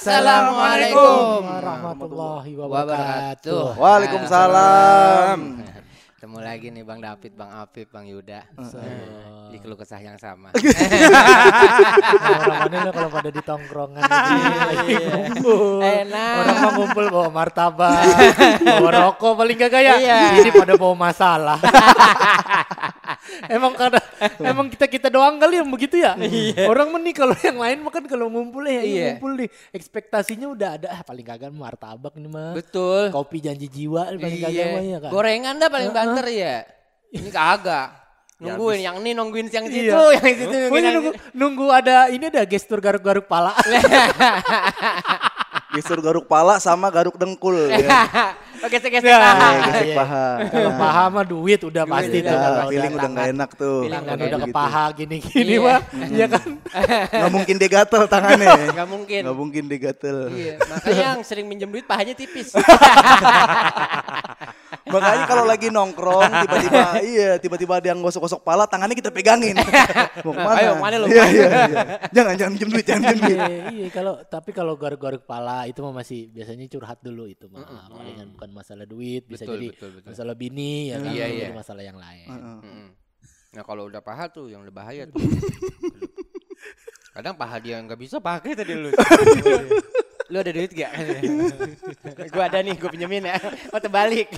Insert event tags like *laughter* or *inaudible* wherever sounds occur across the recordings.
Assalamualaikum warahmatullahi wabarakatuh. Waalaikumsalam. *laughs* Ketemu lagi nih Bang David, Bang Afif, Bang Yuda. Di keluh kesah yang sama. *laughs* Orang mana kalau pada di tongkrongan lagi ngumpul. Enak. Orang mau ngumpul bawa martabak, *laughs* bawa rokok paling gak gaya. Iya. Ini pada bawa masalah. *laughs* emang karena emang kita kita doang kali yang begitu ya. *laughs* Orang meni kalau yang lain makan kalau ngumpul ya ini Iya. ngumpul nih ekspektasinya udah ada ah, paling kagak martabak ini mah. Betul. Kopi janji jiwa paling kagak mah ya kan. Gorengan dah paling banter ya. Ini kagak. *laughs* Nungguin yang ini nungguin yang situ, Iya. yang situ nungguin yang nunggu, nunggu ada ini ada gestur garuk-garuk pala. Gestur garuk pala sama garuk dengkul. ya. Oke, gesek-gesek Ya. paha. Eh, gesek iya. paha. Kalau paha mah duit udah pasti udah. tuh. Ya, Kalau feeling udah nggak enak tuh. Feeling udah ke Gitu. paha gini-gini Iya. mah. Iya kan? Nggak mungkin dia gatel tangannya. Nggak mungkin. Nggak mungkin dia gatel. Iya, makanya yang sering minjem duit pahanya tipis. *laughs* Makanya kalau lagi nongkrong tiba-tiba *laughs* iya tiba-tiba ada yang gosok-gosok pala tangannya kita pegangin. *laughs* Mau ke mana? Ayo, ke mana lu? Iya, iya, iya. Jangan jangan minjem duit, jangan minjem duit. Iya, iya kalau tapi kalau garuk-garuk pala itu mah masih biasanya curhat dulu itu mah. Palingan bukan masalah duit, bisa Betul, jadi betul, betul. masalah bini ya kan, Iya, bisa iya. jadi masalah yang lain. Mm-mm. Nah kalau udah paha tuh yang lebih bahaya tuh. *laughs* Kadang paha dia nggak bisa pakai tadi lu. *laughs* lu ada duit gak? *laughs* gua ada nih, gua pinjemin ya. Oh terbalik.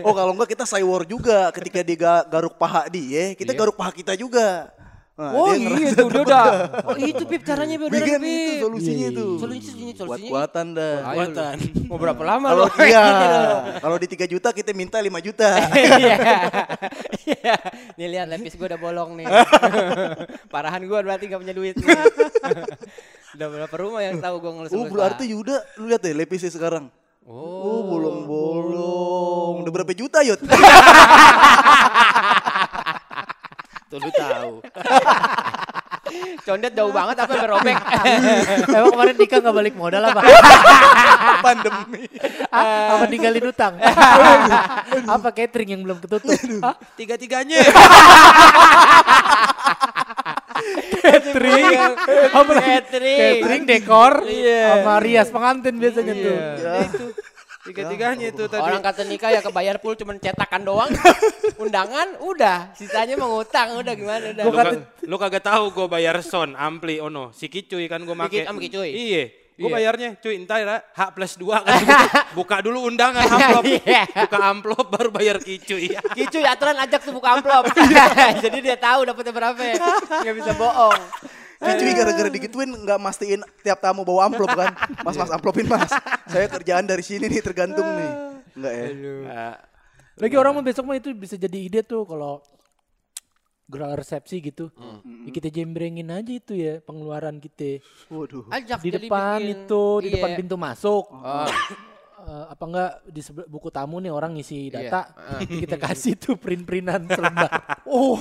Oh kalau enggak kita cywar juga ketika dia ga- garuk paha dia, kita Iya. garuk paha kita juga. Nah, oh dia iya tuh dia udah. Oh itu Pip caranya biar udah Bikin Pip. itu solusinya Iya, tuh. iya. Solusinya, solusinya. Kuat-kuatan dah. Lu. *laughs* Mau berapa lama Kalau lu? *laughs* iya, kalau di 3 juta kita minta 5 juta. *laughs* Iya. Iya. Nih lihat lepis gua udah bolong nih. Parahan gua berarti gak punya duit. udah berapa rumah yang tahu gua ngelus Oh berarti Yuda, lu lihat deh lepisnya sekarang. Oh, bolong-bolong. Udah berapa juta Yud? Tuh lu tahu. *laughs* Condet jauh banget apa yang robek. *laughs* Emang kemarin nikah nggak balik modal apa? *laughs* Pandemi. Ah, apa ninggalin utang? apa catering yang belum ketutup? Tiga-tiganya. catering, apa? Catering. catering, dekor, Iya. sama rias pengantin biasanya tuh. Ya. Tiga-tiganya itu tadi. Orang kata nikah ya kebayar full cuman cetakan doang. *laughs* Undangan udah, sisanya mengutang udah gimana udah. Gua Lu, kata- ka- lu kagak tahu gue bayar son ampli ono si kicuy kan gue make sama Kicuy? iya gue Iya. bayarnya cuy entar ya H plus 2 kan *laughs* buka dulu undangan *laughs* amplop Iya. buka amplop baru bayar kicuy Kicu ya aturan ajak tuh buka amplop. Jadi dia tahu dapetnya berapa. Nggak bisa bohong. Cuy gara-gara digituin nggak mastiin tiap tamu bawa amplop kan. Mas mas amplopin mas. Saya kerjaan dari sini nih tergantung nih. Enggak ya. Lagi orang mah besok mah itu bisa jadi ide tuh kalau gelar resepsi gitu. Ya kita jembrengin aja itu ya pengeluaran kita. Waduh. Ajak Di depan bikin. itu, di Iya. depan pintu masuk. Oh. Eh, apa enggak di buku tamu nih orang ngisi Iya. data *laughs* kita kasih tuh print-printan selembar *laughs* oh,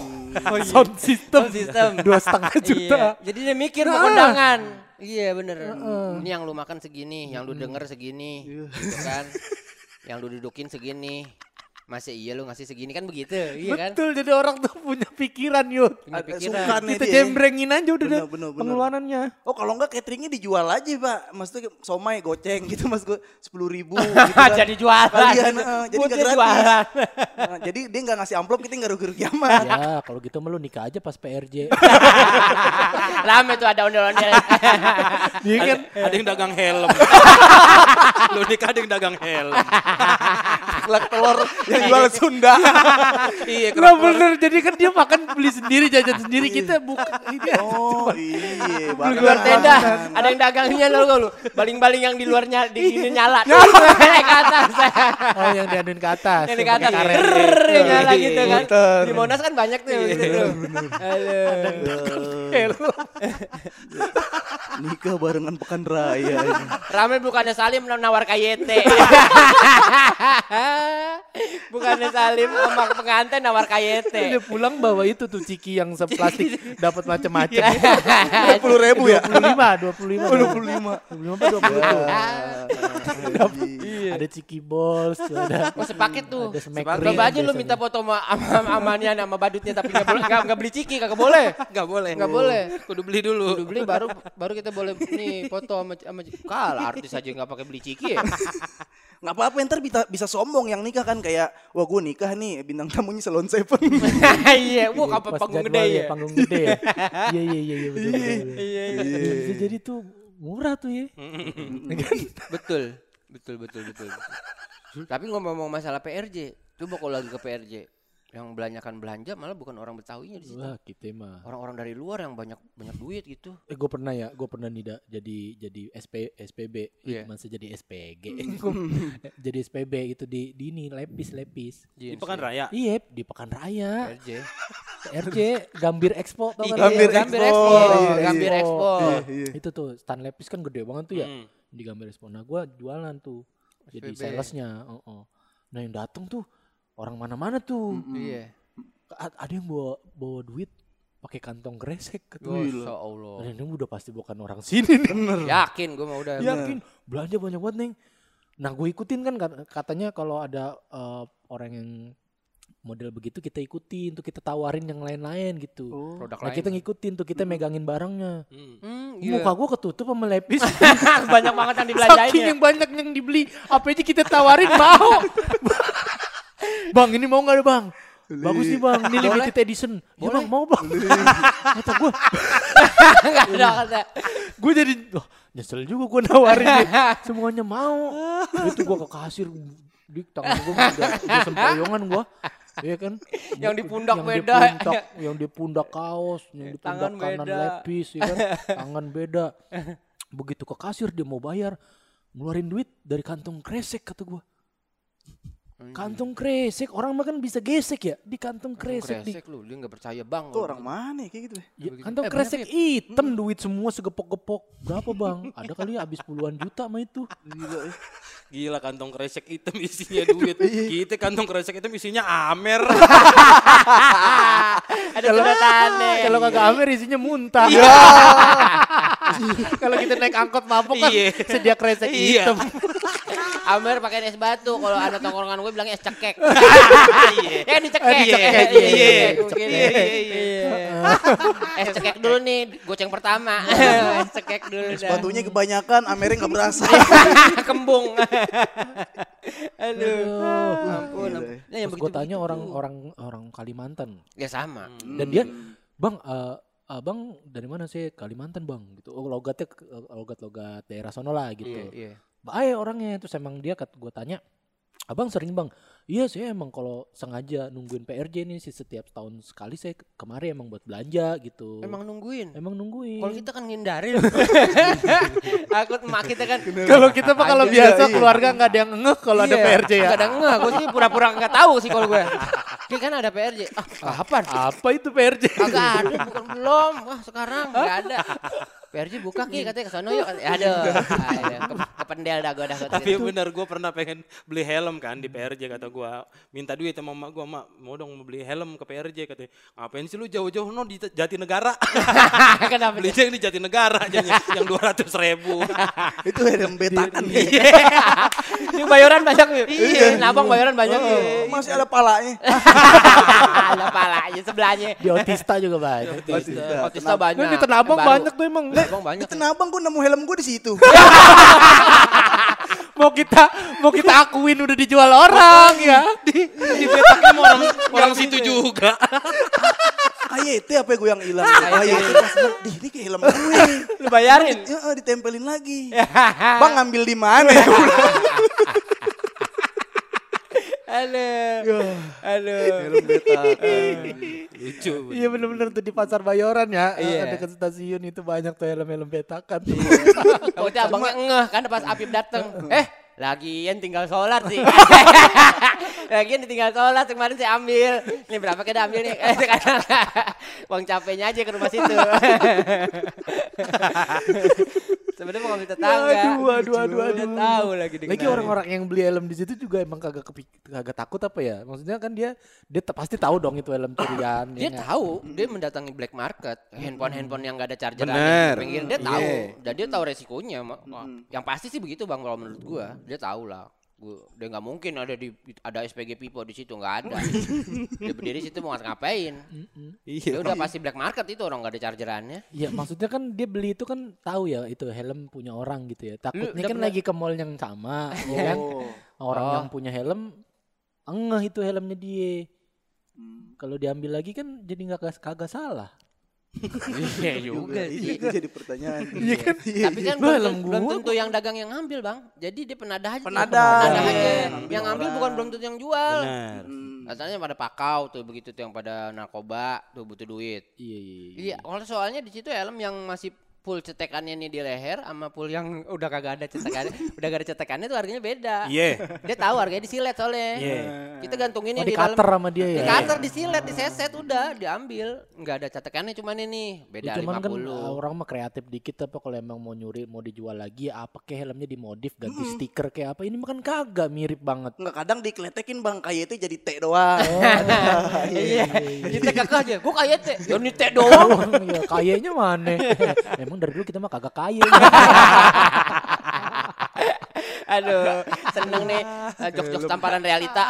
sound system Sound *laughs* system. dua setengah juta Iya. Jadi dia mikir Nah. kondangan. Iya bener. Ini yang lu makan segini, yang lu denger segini, gitu kan? Yang lu dudukin segini. Masa iya lu ngasih segini kan begitu, iya kan? betul jadi orang tuh punya pikiran yuk Punya pikiran. kita dia. jembrengin aja udah Bener, deh bener, bener. pengeluarannya Oh kalau enggak cateringnya dijual aja pak. Maksudnya somai goceng gitu mas gue sepuluh ribu. *laughs* Gitu kan. Jadi jualan. Kalian, eh, jadi dia gratis. jualan. *laughs* Nah, jadi dia nggak ngasih amplop kita nggak rugi-rugi amat. *laughs* ya kalau gitu mah lu nikah aja pas PRJ Rame tuh ada ondel-ondel. Iya kan ada yang dagang helm lu nikah ada yang dagang helm telur jual Sunda. *laughs* iya Nggak kerak bener. Jadi kan dia makan beli sendiri jajan sendiri. Kita buka ini Oh iya. Di luar tenda. Ada yang dagangnya lo lo baling-baling yang di luarnya di sini nyala. *laughs* Naik *laughs* ke atas. oh yang dianuin ke atas Yang di atas. yang nyala gitu kan. Di Monas kan banyak tuh yang tuh. *laughs* Aduh. Nikah barengan pekan raya. Rame bukannya Salim nawar KYT. *laughs* bukannya Salim sama pengantin nawar KYT. Dia pulang bawa itu tuh ciki yang seplastik *laughs* dapat macam-macam. Dua puluh ribu ya. 25, 25. Dua puluh lima. 25 apa 20 tuh. Iya. Ada ciki balls, ada Oh sepaket tuh. ada ring Coba aja lu minta foto sama amanya sama badutnya tapi nggak boleh nggak nggak beli ciki kagak boleh. nggak boleh Nggak boleh. Boleh. Kudu beli dulu. Kudu beli baru baru kita boleh nih foto sama sama kal artis aja nggak pakai beli ciki ya. *laughs* Nggak apa-apa ntar bisa bisa sombong yang nikah kan kayak wah gue nikah nih bintang tamunya Salon Seven. *laughs* Iya, *laughs* wah Pas panggung gede ya. Panggung gede ya. Iya iya iya iya betul, betul, betul. Iya, Iya, Bisa jadi tuh murah tuh ya. Betul. Betul betul betul. Tapi ngomong-ngomong masalah PRJ, coba kalau lagi ke PRJ yang belanjakan belanja malah bukan orang Betawinya di situ. Wah kita mah. Orang-orang dari luar yang banyak banyak duit gitu. Eh gue pernah ya, gue pernah nih Da, jadi jadi SP SPB, Iya. masa jadi SPG, *laughs* *laughs* jadi SPB itu di di ini lepis lepis. Di Jeans Pekan ya. Raya. Iya di Pekan Raya, PRJ. *laughs* RJ Gambir Expo tau kan? Gambir Iya, Gambir Expo. Expo. Iya, iya. Gambir Expo. Iya, iya. Itu tuh stand lepis kan gede banget tuh ya Hmm. di Gambir Expo. Nah gue jualan tuh, jadi salesnya. oh, oh. Nah yang datang tuh orang mana-mana tuh. Iya. A- Ada yang bawa bawa duit pakai kantong kresek. kata Masya. Allah. Dan ini udah pasti bukan orang sini nih. Yakin gue mah udah. Yakin belanja banyak banget neng. Nah gue ikutin kan kat- katanya kalau ada eh, orang yang model begitu kita ikutin tuh kita tawarin yang lain-lain gitu. Produk Nah lain. kita ngikutin tuh kita megangin barangnya. Hmm. Hmm, Muka gue ketutup sama lepis. *laughs* banyak banget yang dibelanjain Saking ya. yang banyak yang dibeli, apa aja kita tawarin mau. *laughs* bang ini mau nggak ada bang? Bagus nih bang, ini limited edition. Ya bang mau bang. Kata gue, Enggak *laughs* ada kata. gue jadi oh, nyesel juga gue nawarin *laughs* semuanya mau. Itu gue ke kasir di tangan gue udah, udah sempoyongan gue Iya kan? Yang di pundak yang beda. di pundak, yang di pundak kaos yang di pundak Tangan kanan beda. lepis ya kan? *laughs* Tangan beda. Begitu ke kasir dia mau bayar ngeluarin duit dari kantong kresek kata gue kantong kresek orang mah kan bisa gesek ya di kantong kresek, di Kresek lu, dia nggak percaya bang. Tuh orang mana ya kayak gitu ya? Ya, kantong Eh, kresek banyak, hitam duit semua segepok-gepok berapa bang ada kali habis puluhan juta mah itu Gila ya. Gila kantong kresek hitam isinya duit. Kita kantong kresek hitam isinya Amer. *laughs* Ada sedotannya. Kalau kagak Amer isinya muntah. *laughs* *laughs* Kalau kita naik angkot mabuk kan Iya. sedia kresek Iya. *laughs* hitam. Amer pakai es batu. Kalau ada tongkrongan gue bilangnya es cekek. Iya. ya *laughs* dicekek. Eh, dicekek, Iya, iya, iya, iya. Iya, iya, Iya. Es cekek dulu nih, goceng pertama. Es cekek dulu dah. Sepatunya kebanyakan, Amerika nggak berasa. Kembung. Aduh. Ampun. Nah, yang begitu tanya orang orang orang Kalimantan Ya sama. dan dia bang eh, abang dari mana sih Kalimantan bang gitu oh logatnya logat logat daerah sono lah gitu Iya, iya. baik orangnya terus emang dia kat gue tanya abang sering bang iya saya emang kalau sengaja nungguin PRJ nih sih setiap tahun sekali saya ke- kemari emang buat belanja gitu Emang nungguin. emang nungguin Kalau kita kan ngindarin. *laughs* Takut emak kita kan. kalau kita mah kalau biasa iya. keluarga nggak ada yang ngeh kalau ada Iya, PRJ ya Gak ada enggak, gue sih pura-pura nggak tahu sih kalau gue. Ki kan ada PRJ. Ah, kapan? apa itu PRJ Kagak ada, bukan belum. Wah, sekarang enggak ada. PRJ buka Ki katanya ke sono yuk. *laughs* Ya, aduh. Aduh, ke, kependel dah gue dah. gua Tapi gitu. bener gue pernah pengen beli helm kan di PRJ kata gue minta duit sama mak gue mak mau dong beli helm ke PRJ katanya ngapain sih lu jauh-jauh no di Jatinegara *laughs* Kenapa beli yang di Jatinegara jadinya yang dua ratus ribu *laughs* Itu helm betakan ya. Ini bayaran banyak yuk. Iya, nabang bayaran banyak yuk. Masih ada palanya. Ada palanya sebelahnya. di Otista juga banyak Otista. Otista banyak. Di Tanah Abang Yang baru. banyak tuh emang Abang banyak. Itu nabang gue nemu helm gue di situ. *laughs* mau kita mau kita akuin udah dijual orang ya di di sama orang orang situ juga KYT apa ya gue yang hilang? KYT pas bilang, "Dih, ini kayak helm gue. Lu bayarin. Ya, eh, ditempelin lagi. *laughs* Bang ngambil di mana? *laughs* ya?" Aduh. Aduh. helm betakan. lucu Iya bener-bener tuh di pasar Bayoran ya Iya. Dekat stasiun itu banyak tuh helm-helm betakan Kamu tuh abangnya ngeh kan pas Apip dateng. Eh, lagian tinggal sholat sih. *laughs* lagian tinggal sholat kemarin saya ambil. Ini berapa kita ambil nih? Eh, sekarang *laughs* uang capeknya aja ke rumah situ. *laughs* Sebenarnya mau *laughs* ngambil tetangga. Aduh, aduh, aduh, Udah aduh. tahu lagi Lagi dikenalin. orang-orang yang beli helm di situ juga emang kagak kepik- kagak takut apa ya Maksudnya kan dia Dia te- pasti tahu dong itu helm curian dia ya nggak? tahu dia mendatangi black market handphone handphone yang gak ada charger Bener. pinggir dia tahu Iya. dan dia tahu resikonya ma- yang pasti sih begitu bang kalau menurut gua dia tahu lah Gua, dia nggak mungkin ada di ada SPG Pipo di situ nggak ada. dia berdiri situ mau ngapain? Iya. Ya udah pasti black market itu orang nggak ada chargerannya. Iya maksudnya kan dia beli itu kan tahu ya itu helm punya orang gitu ya. Takutnya udah kan lagi ke mall yang sama *laughs* ya kan. Orang Oh. yang punya helm engeh itu helmnya dia. Kalau diambil lagi kan jadi nggak kagak salah. Iya juga Iya, itu jadi pertanyaan. Iya kan? Tapi kan Lu belum, belum tentu yang dagang yang ngambil bang. Jadi dia penadah aja. Penadah. Penadah aja. Iya, Yang ngambil bukan belum tentu yang jual. Benar. Hmm. Katanya pada pakau tuh begitu tuh yang pada narkoba tuh butuh duit. Iya iya. iya. Iya, kalau soalnya di situ helm yang masih full cetekannya nih di leher sama full yang udah kagak ada cetekannya, *laughs* udah gak ada cetekannya tuh harganya beda. Iya. Dia tahu harganya disilet soalnya. Iya. Kita gantunginnya Oh, di dalam- cutter sama dia Di ya. cutter disilet, diseset udah diambil. Nggak ada cetekannya cuman ini beda Ya, cuman kan 50. uh, orang mah kreatif dikit apa kalau emang mau nyuri mau dijual lagi apa kayak helmnya dimodif ganti stiker kayak apa ini mah kan kagak mirip banget. Enggak kadang dikletekin Bang kayak itu jadi T doang. Iya, *laughs* kita kakak aja. Gue kayak teh, *laughs* ya ini teh doang. Iya, kayaknya mana? Emang dari dulu kita mah kagak kaya. *laughs* Aduh, seneng nih eh, jok-jok tamparan realita. *laughs*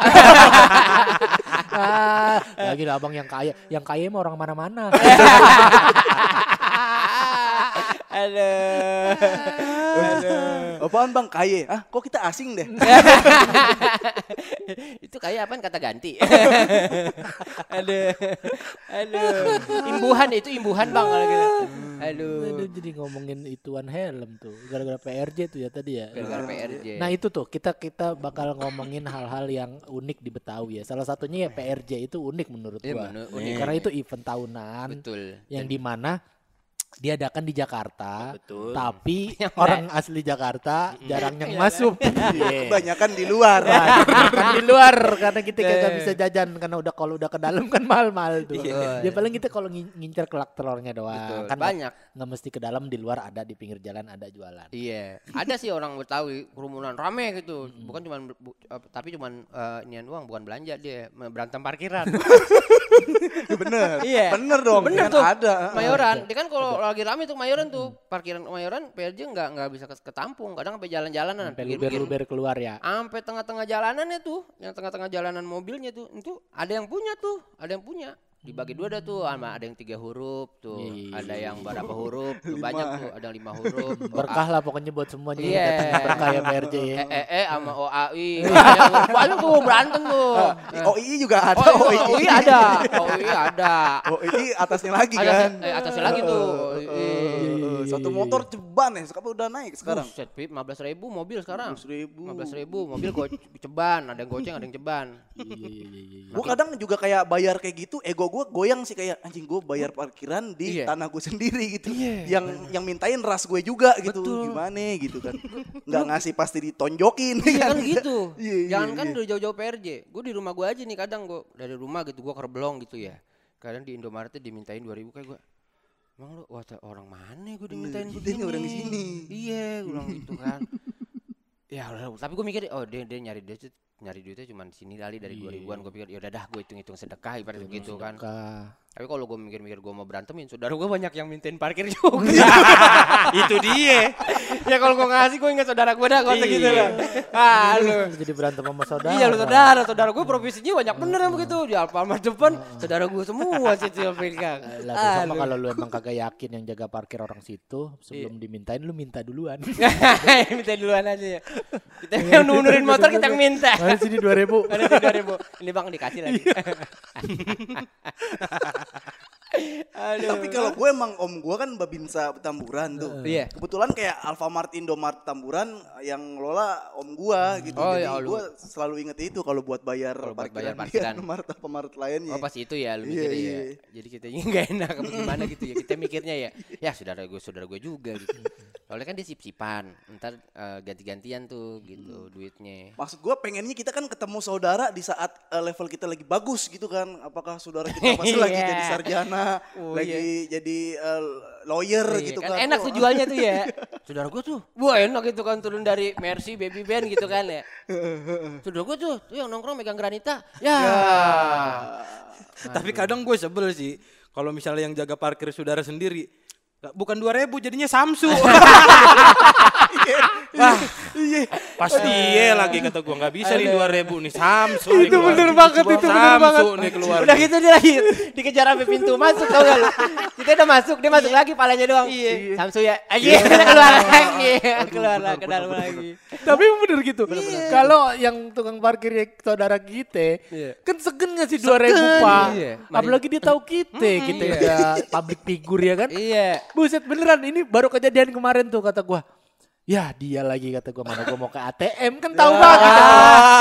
lagi lah abang yang kaya. Yang kaya mah orang mana-mana. *laughs* Aduh. Apaan Bang kaye? Ah, kok kita asing deh. *laughs* itu kayak apaan kata ganti. *laughs* aduh. Aduh. Imbuhan itu imbuhan Bang kalau gitu. Aduh. Aduh, jadi ngomongin ituan helm tuh. Gara-gara PRJ tuh ya tadi ya. Gara-gara PRJ. Nah itu tuh kita kita bakal ngomongin hal-hal yang unik di Betawi ya. Salah satunya ya PRJ itu unik menurut Iya, gua. bener, unik. Karena itu event tahunan Betul. yang di mana diadakan di Jakarta, Betul. tapi *laughs* orang asli Jakarta jarang yang masuk. *laughs* Iya. *laughs* Kebanyakan di luar. kan di luar karena kita kagak bisa jajan karena udah kalau udah ke dalam kan mahal-mahal tuh. Iya. Ya paling kita kalau ngin- ngincer kelak telurnya doang. Betul. Kan Banyak. nggak mesti ke dalam di luar ada di pinggir jalan ada jualan. Iya, ada sih orang Betawi kerumunan rame gitu. Bukan cuman bu- eh, tapi cuman eh, inian doang, bukan belanja dia, berantem parkiran. Bener. Iya. Bener dong. Bener kan tuh. Ada. Mayoran, dia kan kalau lagi rame tuh Mayoran tuh, parkiran Mayoran PRJ nggak nggak bisa ke- ketampung, kadang sampai jalan-jalanan, Sampai pinggir-pinggir. luber-luber keluar ya. Sampai tengah-tengah jalanannya tuh, yang tengah-tengah jalanan mobilnya tuh, itu ada yang punya tuh, ada yang punya. Dibagi dua dah tuh, sama ada yang tiga huruf tuh, Iya. ada yang berapa huruf, tuh *laughs* banyak tuh, ada yang lima huruf. *laughs* Berkah lah pokoknya buat semuanya yang Iya. datang berkah ya PRJ ya. Eh, eh, eh, sama OAI. Banyak tuh berantem tuh. *laughs* Oh iya juga ada. Oh, Oh, iya, OI ada. OI ada. Oh ini atasnya lagi kan. eh, atasnya lagi tuh. Eh, eh, Satu motor ceban ya, sekarang udah naik sekarang. Buset, Pip, 15 ribu mobil sekarang. 15.000. 15 ribu mobil go *laughs* ceban, ada yang goceng, ada yang ceban. Iya iya iya. iya. Gue kadang juga kayak bayar kayak gitu, ego gue goyang sih kayak anjing gue bayar parkiran di Iya. tanah gue sendiri gitu. Yang yang mintain ras gue juga gitu. Betul. Gimana gitu kan. Nggak ngasih pasti ditonjokin Iya kan gitu. *laughs* Iya, iya, Jangan kan iya. dari jauh-jauh PRJ. Gue di rumah gue aja nih kadang gue dari rumah gitu gue kerblong gitu ya. Kadang di Indomaret dimintain 2000 kayak gue. Emang lu wah orang mana gue dimintain begini? ini orang di sini. Iya, gue bilang gitu kan. *laughs* ya udah, tapi gue mikir oh dia dia nyari duit nyari duitnya cuma di sini kali dari 2000-an gue pikir ya udah dah gue hitung-hitung sedekah ibarat gitu kan. Tapi kalau gue mikir-mikir gue mau berantemin, saudara gue banyak yang mintain parkir juga. *laughs* Itu dia. ya kalau gue ngasih gue ingat saudara gue dah kalau Iya. gitu lah. Ah lu. Jadi berantem sama saudara. Iya lu saudara, saudara gue profesinya banyak bener yang begitu. Di Alfamart depan saudara gue semua yang pegang. Lah Ah, sama kalau lu emang kagak yakin yang jaga parkir orang situ sebelum dimintain lu minta duluan. *laughs* minta duluan aja ya. Kita yang nurunin motor kita yang minta. Mana sini 2000. Ada tiga *laughs* ribu. Ini bang dikasih lagi. *laughs* Aduh. Tapi kalau gue emang om gue kan Babinsa Tamburan tuh. Iya. Kebetulan kayak Alfamart Indomart Tamburan yang ngelola om gue gitu. Oh, Jadi ya, gue selalu inget itu kalau buat bayar Kalau buat bayar *laughs* parkiran parkiran. di Alfamart Alfamart lainnya. Oh pas itu ya lu Iya, mikirnya iya. ya. Jadi kita nggak enak apa gimana gitu ya. Kita mikirnya ya. Ya saudara gue saudara gue juga gitu. Soalnya kan dia sip-sipan. Ntar eh, ganti-gantian tuh gitu duitnya. Maksud gue pengennya kita kan ketemu saudara di saat eh, level kita lagi bagus gitu kan. Apakah saudara kita *laughs* masih lagi Iya. jadi sarjana, *laughs* Oh, lagi jadi eh, lawyer Iya, gitu kan kan. enak tuh jualnya tuh ya. *laughs* Saudara gue tuh, wah enak gitu kan turun dari Mercy Baby Band gitu kan ya. Saudara gue tuh, tuh yang nongkrong megang granita. Ya. Tapi kadang gue sebel sih kalau misalnya yang jaga parkir saudara sendiri Bukan 2000 jadinya Samsu. *laughs* Iya. Pasti iya lagi kata gua nggak bisa nih 2000 nih Samsu. Itu bener banget, itu bener Samsu banget. nih keluar. Udah gitu dia lagi dikejar sampai pintu masuk tau gak lu? Kita udah masuk, dia masuk lagi palanya doang. Iya. Samsu ya. Ayo *laughs* keluar lagi. Keluar lagi ke dalam lagi. Tapi bener gitu. Kalau yang tukang parkirnya saudara kita, Iya. kan segen gak sih 2000 pak? Iya. Apalagi dia tahu kita, kita udah public figure ya kan? Iya. Buset beneran ini baru kejadian kemarin tuh kata gua. Ya dia lagi kata gua mana gua mau ke ATM kan *laughs* tahu banget.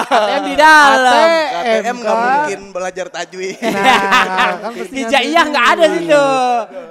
ATM di dalam. KTM nggak kan? mungkin belajar tajwid. Nah, kan *laughs* pasti Hijaiyah nggak ada situ.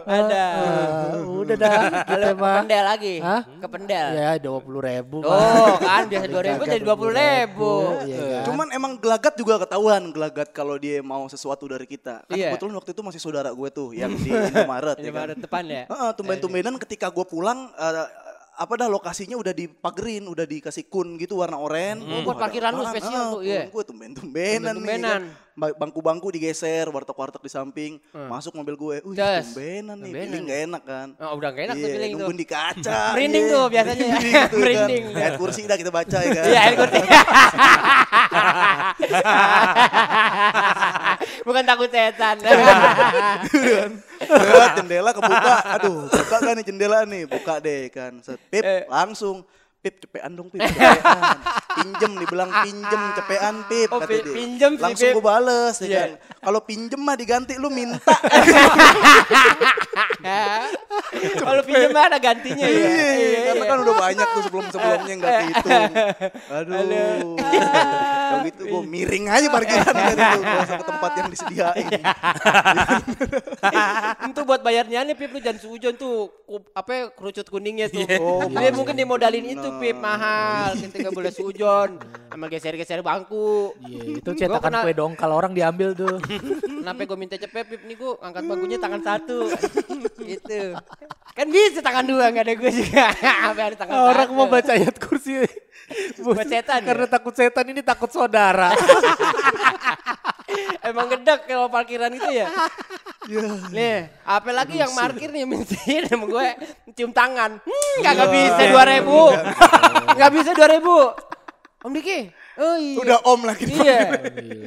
Ada. Ah, udah dah kita Ke mah. pendel lagi. Hah? Ke pendel. Ya dua puluh ribu. Oh kan biasa dua ribu jadi dua puluh ribu. Iya kan? Cuman emang gelagat juga ketahuan gelagat kalau dia mau sesuatu dari kita. Kan Iya. kebetulan waktu itu masih saudara gue tuh yang di Indomaret. *laughs* Ya kan? baru depan ya. Heeh, tumben-tumbenan ketika gue pulang eh, apa dah lokasinya udah dipagerin, udah dikasih kun gitu warna oranye. Oh, buat parkiran lu spesial tuh, iya. Gue tumben-tumbenan nih. Tumben-tumbenan. kan. Ba- Bangku-bangku digeser, warteg-warteg di samping, masuk mobil gue. Wih, Des. tumbenan nih, Tumbenan. feeling gak enak kan. Oh, udah gak enak tuh Iya, feeling tuh. nungguin di kaca. *laughs* Merinding iya. tuh biasanya ya. *laughs* Merinding Merinding. Kan. Ayat kursi dah kita baca ya kan. Iya, air kursi. *laughs* Bukan takut setan. Jendela kebuka. Aduh, buka kan nih jendela nih. Buka deh kan. Set, pip, Eh. langsung. Pip, cepean dong Pip, cepean. *laughs* Pinjem nih, bilang pinjem, cepean Pip. Oh, kata dia. pinjem sih, Langsung gue bales ya Iya. kan. Kalau pinjem mah diganti lu minta. *laughs* Kalau pinjam mah ada gantinya ya. Iya, karena kan udah banyak tuh sebelum-sebelumnya nggak kehitung. Aduh. Kalau gitu gue miring aja parkiran kan itu. Sampai tempat yang disediain. *laughs* Itu buat bayarnya nih Pip lu jangan sujon tuh apa kerucut kuningnya tuh. Oh, Dia mungkin dimodalin itu Pip mahal. Kita nggak boleh sujon. Sama geser-geser bangku. Iya, itu cetakan kena- kue dong kalau orang diambil tuh. Kenapa gue minta cepet Pip nih gue angkat bangkunya tangan satu. gitu. Kan bisa tangan dua nggak ada gue juga. Apa ada tangan orang satu. mau baca ayat kursi. Buat setan ya? Karena takut setan ini takut saudara. Emang gedek kalau parkiran itu ya. Nih, apalagi yang parkir nih mesin sama gue cium tangan. Hmm, kagak bisa dua ribu. Nggak bisa dua ribu. Om Diki. Oh iya. Udah om lagi. Iya.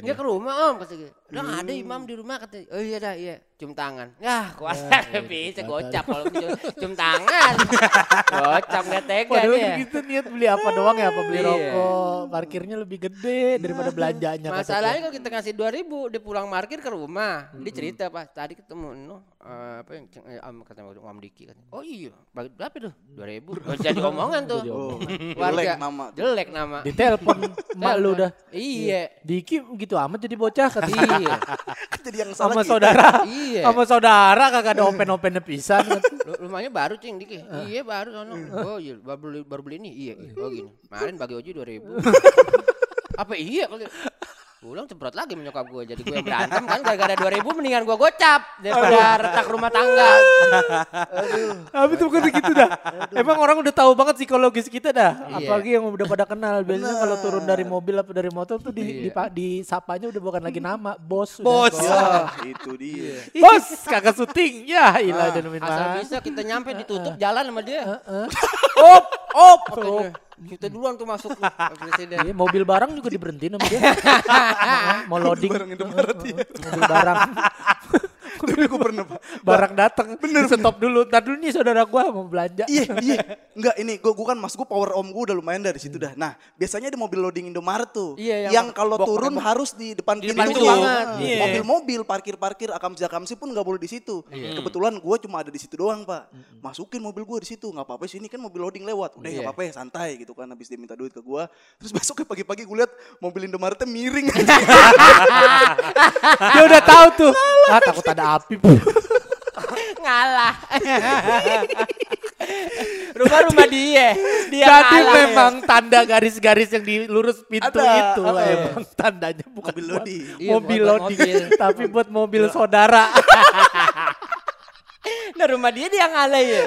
Dia ke rumah om kata gue. Udah ada imam di rumah kata. Oh iya dah iya. Cium tangan. Yah kuasa nggak bisa gocap kalau cium, cium tangan. gocap nggak tega Padahal dia. gitu niat beli apa doang ya, apa beli Iya. rokok. Parkirnya lebih gede daripada belanjanya. Masalahnya kalau kita ngasih dua ribu, dia pulang parkir ke rumah, dia cerita pak tadi ketemu no eh, apa yang ceng- eh, am kata Om Diki kan. Oh iya, bagi berapa tuh? Dua ribu. Jadi omongan tuh. Oh, *laughs* Warga jelek nama jelek nama. gua. Ditelepon *laughs* emak lu udah. Iya. Diki gitu amat jadi bocah kata Iya. *laughs* Kan jadi yang salah sama saudara. Iya. Sama saudara kagak ada open-opennya pisan. *laughs* Rumahnya baru cing Diki. Iya baru sono. Oh iya baru beli baru beli ini. Iya. iya. Oh gini. Kemarin bagi Oji dua ribu. *laughs* Apa iya Pulang cemprot lagi menyokap gue Jadi gue yang berantem kan Gara-gara 2000 mendingan gue gocap Daripada retak rumah tangga Tapi tuh kan gitu dah. Emang orang udah tahu banget psikologis kita dah. Iya. Apalagi yang udah pada kenal. Biasanya kalau turun dari mobil apa dari motor tuh di, di, di, sapanya udah bukan lagi nama, bos. udah. Bos. Ya, itu dia. *laughs* Bos, kagak syuting. Ya, ilah udah nemuin Asal bisa kita nyampe ditutup jalan sama dia *laughs* Op, op. Katanya, Kita duluan tuh masuk tuh, Presiden Iya, mobil barang juga diberhentiin sama dia. *laughs* Mau loading. Barang. Mobil barang. Tapi gue pernah *laughs* barang datang. Bener. Stop dulu. Ntar dulu nih saudara gua mau belanja. Iya, iya. *laughs* Enggak, ini gue gua kan mas gue power om gue udah lumayan dari situ dah. Nah, biasanya di mobil loading Indomaret tuh, Iya, yang yang, kalau bok- turun harus di depan Di pintu. depan pintu tuh. banget. Ah, Iya. Mobil-mobil parkir-parkir akamsi akamsi pun nggak boleh di situ. Kebetulan gue cuma ada di situ doang pak. Masukin mobil gue di situ, nggak apa-apa sini kan mobil loading lewat. Udah nggak Iya. apa-apa ya santai gitu kan. Habis dia minta duit ke gue, terus *laughs* besoknya pagi-pagi gue lihat mobil Indomaretnya miring. Dia udah tahu tuh. Ah, takut ada api. *laughs* Ngalah Rumah-rumah dia Dia Jadi ngalah memang tanda garis-garis yang di lurus pintu Ada, itu ada. emang tandanya bukan Mobil buat. Iya, mobil loading, mobil. tapi buat mobil saudara. *laughs* Nah rumah dia dia ngalah ya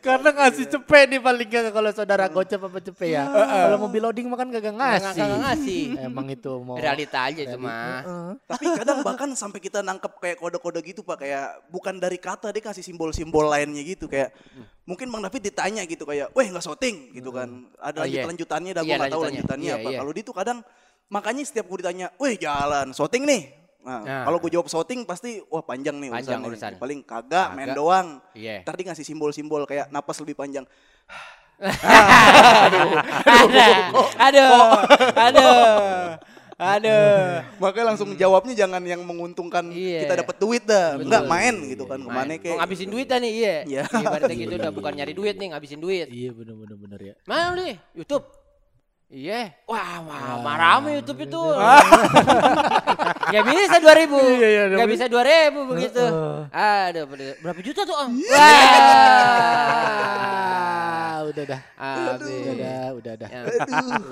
Karena ngasih cepet nih paling gak kalau saudara gocap apa cepet ya. Kalau mobil loading mah kan kagak ngasih. Nggak ngasih. Emang itu mau Realita aja. Heeh. Tapi kadang bahkan sampai kita nangkep kayak kode-kode gitu pak kayak bukan dari kata dia kasih simbol-simbol lainnya gitu kayak mungkin bang David ditanya gitu kayak, weh nggak syuting gitu kan, ada Oh, iya. lanjutannya, dah Iya, gue nggak tahu lanjutannya. Iya, apa. iya. Kalau dia tuh kadang makanya setiap gue ditanya, weh jalan syuting nih. Nah, Nah. kalau gue jawab syuting pasti wah panjang nih Panjang urusannya. urusan. Paling kagak, main Kagak. doang. Iya. Ntar dia ngasih simbol-simbol kayak napas lebih panjang. Aduh, aduh, aduh, aduh. *laughs* Makanya langsung jawabnya jangan yang menguntungkan Iya. kita dapat duit dah. Betul. Enggak main gitu kan. Ke mana Main. kayak Mau ngabisin duit dah nih, iya. Iya. Ibaratnya gitu udah bukan nyari duit nih, ngabisin duit. Iya bener bener bener ya. Mana lu nih? YouTube. Iya. Wah, wah, marah sama YouTube itu. *laughs* *laughs* Gak bisa 2000. Iya, iya, Gak tapi- bisa 2000 begitu. Aduh, ber- berapa juta tuh, Om? Ah, udah dah. Habis. Udah dah, udah dah. Ya.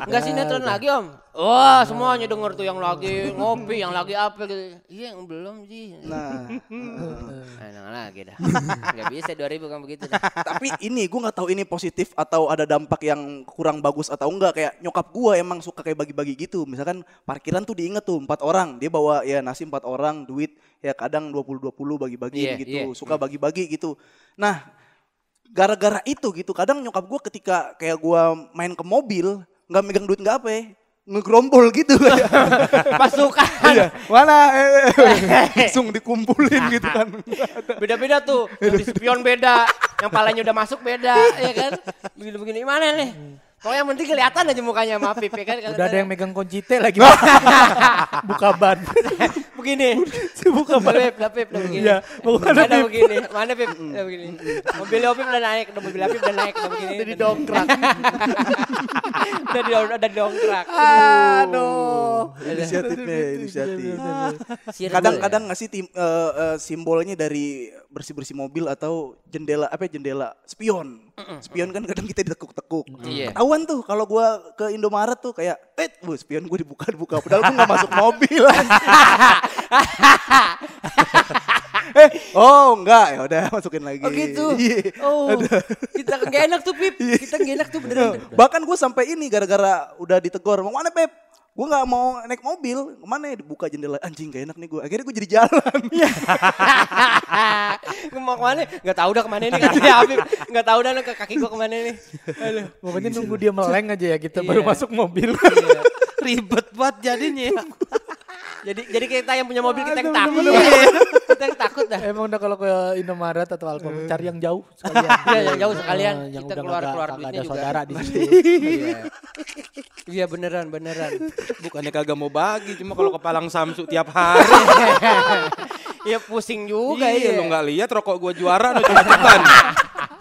Enggak sinetron lagi, Om. Wah, semuanya denger tuh yang lagi ngopi, yang lagi apa gitu. Iya, yang belum sih. Nah, Nah, lagi dah. Gak bisa 2000 kan begitu dah. tapi ini gue nggak tahu ini positif atau ada dampak yang kurang bagus atau enggak kayak nyokap gue emang suka kayak bagi-bagi gitu misalkan parkiran tuh diinget tuh empat orang dia bawa ya nasi empat orang duit ya kadang 20-20 bagi-bagi Iya, gitu iya. suka bagi-bagi gitu nah gara-gara itu gitu kadang nyokap gue ketika kayak gue main ke mobil nggak megang duit nggak apa ya ngegrombol gitu *laughs* Pasukan. *laughs* Iya, mana eh, eh, eh. langsung dikumpulin *laughs* gitu kan Beda-beda tuh. Yang di spion beda, yang palanya udah masuk beda, ya kan? Begini-begini mana nih? Pokoknya yang penting kelihatan aja mukanya sama Apip, ya kan? Udah ada yang megang kunci T lagi. *laughs* Buka ban. *laughs* begini. *laughs* Buka ban. Pip, lah Pip, udah begini. Iya, Pip. begini. Mana Pip? Udah begini. Mobil Opip udah naik, udah mobil Apip udah naik, udah begini. Udah didongkrak. udah di udah didongkrak. Aduh. inisiatifnya inisiatif Sirgul kadang-kadang nggak sih tim- eh, eh, simbolnya dari bersih-bersih mobil atau jendela apa ya, jendela spion spion kan kadang kita ditekuk-tekuk. Iya. ketahuan tuh kalau gua ke Indomaret tuh kayak eh bu spion gue dibuka dibuka padahal gue nggak masuk mobil. *laughs* Eh oh enggak ya udah masukin lagi. Oh gitu. *laughs* Iya. Oh, kita nggak enak tuh Pip. Kita nggak enak tuh beneran. bahkan gue sampai ini gara-gara udah ditegur mau mana Pep gue nggak mau naik mobil ke mana ya dibuka jendela anjing gak enak nih gue akhirnya gue jadi jalan Gue mau ke mana? Gak tahu dah ke mana nih katanya Habib. Gak tahu dah ke kaki gue ke mana nih. Aduh. Pokoknya nunggu dia meleng aja ya kita Iya. baru masuk mobil. Iya. Ribet banget jadinya ya. Jadi jadi kita yang punya mobil kita yang takut. *laughs* kita yang takut dah. Emang udah kalau ke Indomaret atau Alfamart cari yang jauh *laughs* sekalian. Iya, yang jauh sekalian. Eh, yang Kita udah keluar- nggak- keluar nggak duitnya ada juga. saudara di *laughs* situ. Iya. Iya beneran beneran. Bukannya kagak mau bagi, cuma kalau ke Palang Samsu tiap hari. Iya pusing juga iya, iya. lu nggak lihat rokok gua juara lu cuma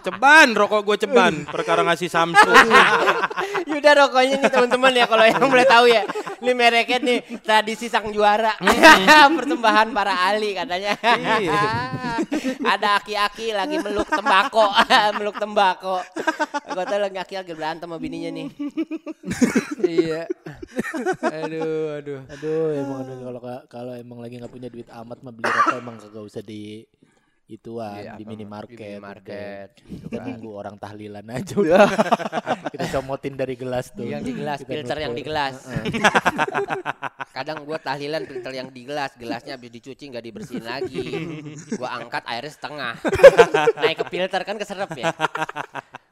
ceban. Rokok gua ceban perkara ngasih Samsu. *laughs* Yaudah rokoknya nih teman-teman ya kalau yang boleh tahu ya. Ini mereknya nih tradisi sang juara. *laughs* Persembahan para ahli katanya. Ada aki-aki lagi meluk tembakau, *laughs* meluk tembakau. Gue tahu lagi aki lagi berantem sama bininya nih. iya. Aduh, aduh. Aduh, emang kalau kalau emang lagi nggak punya duit amat mah beli rokok emang kagak usah di ituan Iya, di minimarket. minimarket, gitu Kita kan. nunggu orang tahlilan aja *laughs* udah. Kita comotin dari gelas tuh. Yang di gelas, Kita filter yang di gelas. *laughs* Kadang gua tahlilan filter yang di gelas, gelasnya habis dicuci nggak dibersihin lagi. Gua angkat airnya setengah. *laughs* Naik ke filter kan keserap ya.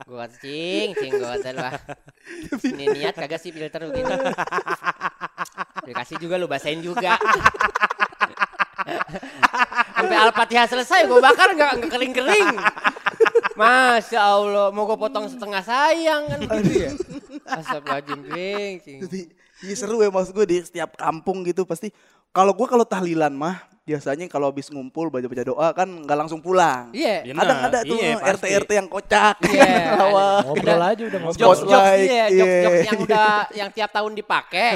Gua cing, cing gua lah. Ini niat kagak sih filter begini. Dikasih juga lu basain juga. Sampai Al-Fatihah selesai gua bakar nggak nggak kering-kering. *laughs* Masya Allah, mau gue potong setengah sayang kan gitu ya. Astagfirullahaladzim. Jadi iya seru ya maksud gue di setiap kampung gitu pasti kalau gue kalau tahlilan mah biasanya kalau habis ngumpul baca-baca doa kan nggak langsung pulang. Iya. Iya, Kadang ada tuh iya, RT pasti. RT yang kocak. Iya, *laughs* Lawak. Ngobrol aja udah ngobrol. Jokes jokes Spotlight, iya, jokes iya. jokes yang udah *laughs* yang tiap tahun dipakai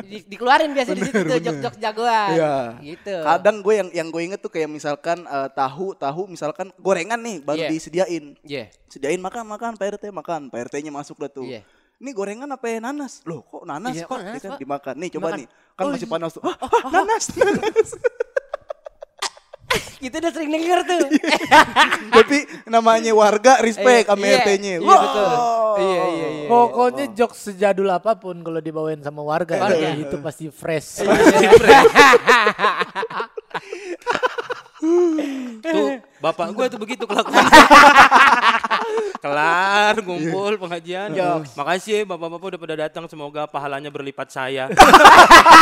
di- dikeluarin biasa di situ tuh jokes jagoan. Iya. Gitu. Kadang gue yang yang gue inget tuh kayak misalkan eh, tahu tahu misalkan gorengan nih baru Iya. disediain. Iya. Sediain makan makan Pak RT makan. Pak RT-nya masuk dah tuh. Iya. Ini gorengan apa ya nanas? Loh kok nanas Iya, Pak? kok nanas, kan, Pak? Dimakan. Nih coba Dimakan. nih. Kan Oh, masih iya. panas tuh. Ah, ah, nanas, nanas. *laughs* Kita udah sering denger tuh. Tapi namanya warga respect sama Iya, RT-nya. Iya betul. Iya iya iya. Pokoknya jokes sejadul apa pun kalau dibawain sama warga, Warga. ya, itu pasti fresh. *laughs* Tuh bapak gue tuh begitu kelakuan. *laughs* Kelar ngumpul pengajian. Makasih ya bapak-bapak udah pada datang semoga pahalanya berlipat saya.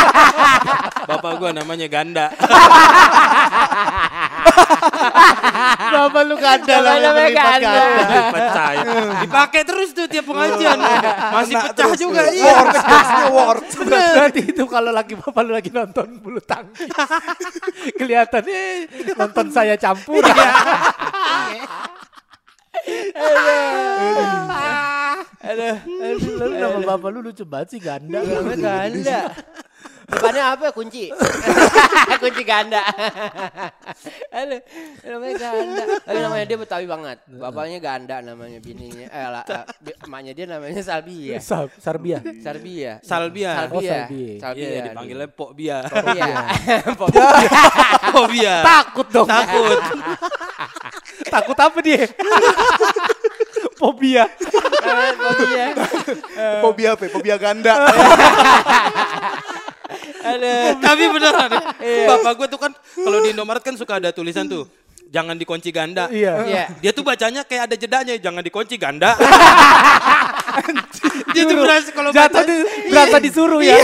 *laughs* bapak gue namanya Ganda. *laughs* Bapak lu ganda lah yang namanya berlipat ganda. ganda. Berlipat saya. Dipakai terus tuh tiap pengajian. Masih pecah juga iya. Works. Berarti itu kalau lagi bapak lu lagi nonton bulu tangkis. *laughs* Kelihatan eh nonton saya campur. Aduh, aduh, lu nama bapak lu lucu banget sih ganda. Namanya ganda. Depannya apa kunci? *laughs* kunci ganda. Aduh, namanya ganda. Tapi namanya dia Betawi banget. Bapaknya ganda namanya bininya. Eh, lah, eh, bi- emaknya dia namanya Salbia. Sar- Sarbia. Sarbia. Salbia. Oh, Salbia. Salbia. Salbia. Iya dipanggilnya Pok Bia. Iya. Pok Bia. Takut dong. Takut. *laughs* Takut apa dia? Fobia. Fobia. Fobia apa? Fobia ganda. *laughs* Aduh. *laughs* Tapi beneran. Bapak gue tuh kan kalau di Indomaret kan suka ada tulisan tuh. Jangan dikunci ganda. Iya. Iya. Dia tuh bacanya kayak ada jedanya, jangan dikunci ganda. *laughs* dia tuh berasa kalau Jatuh baca di, berasa disuruh ya.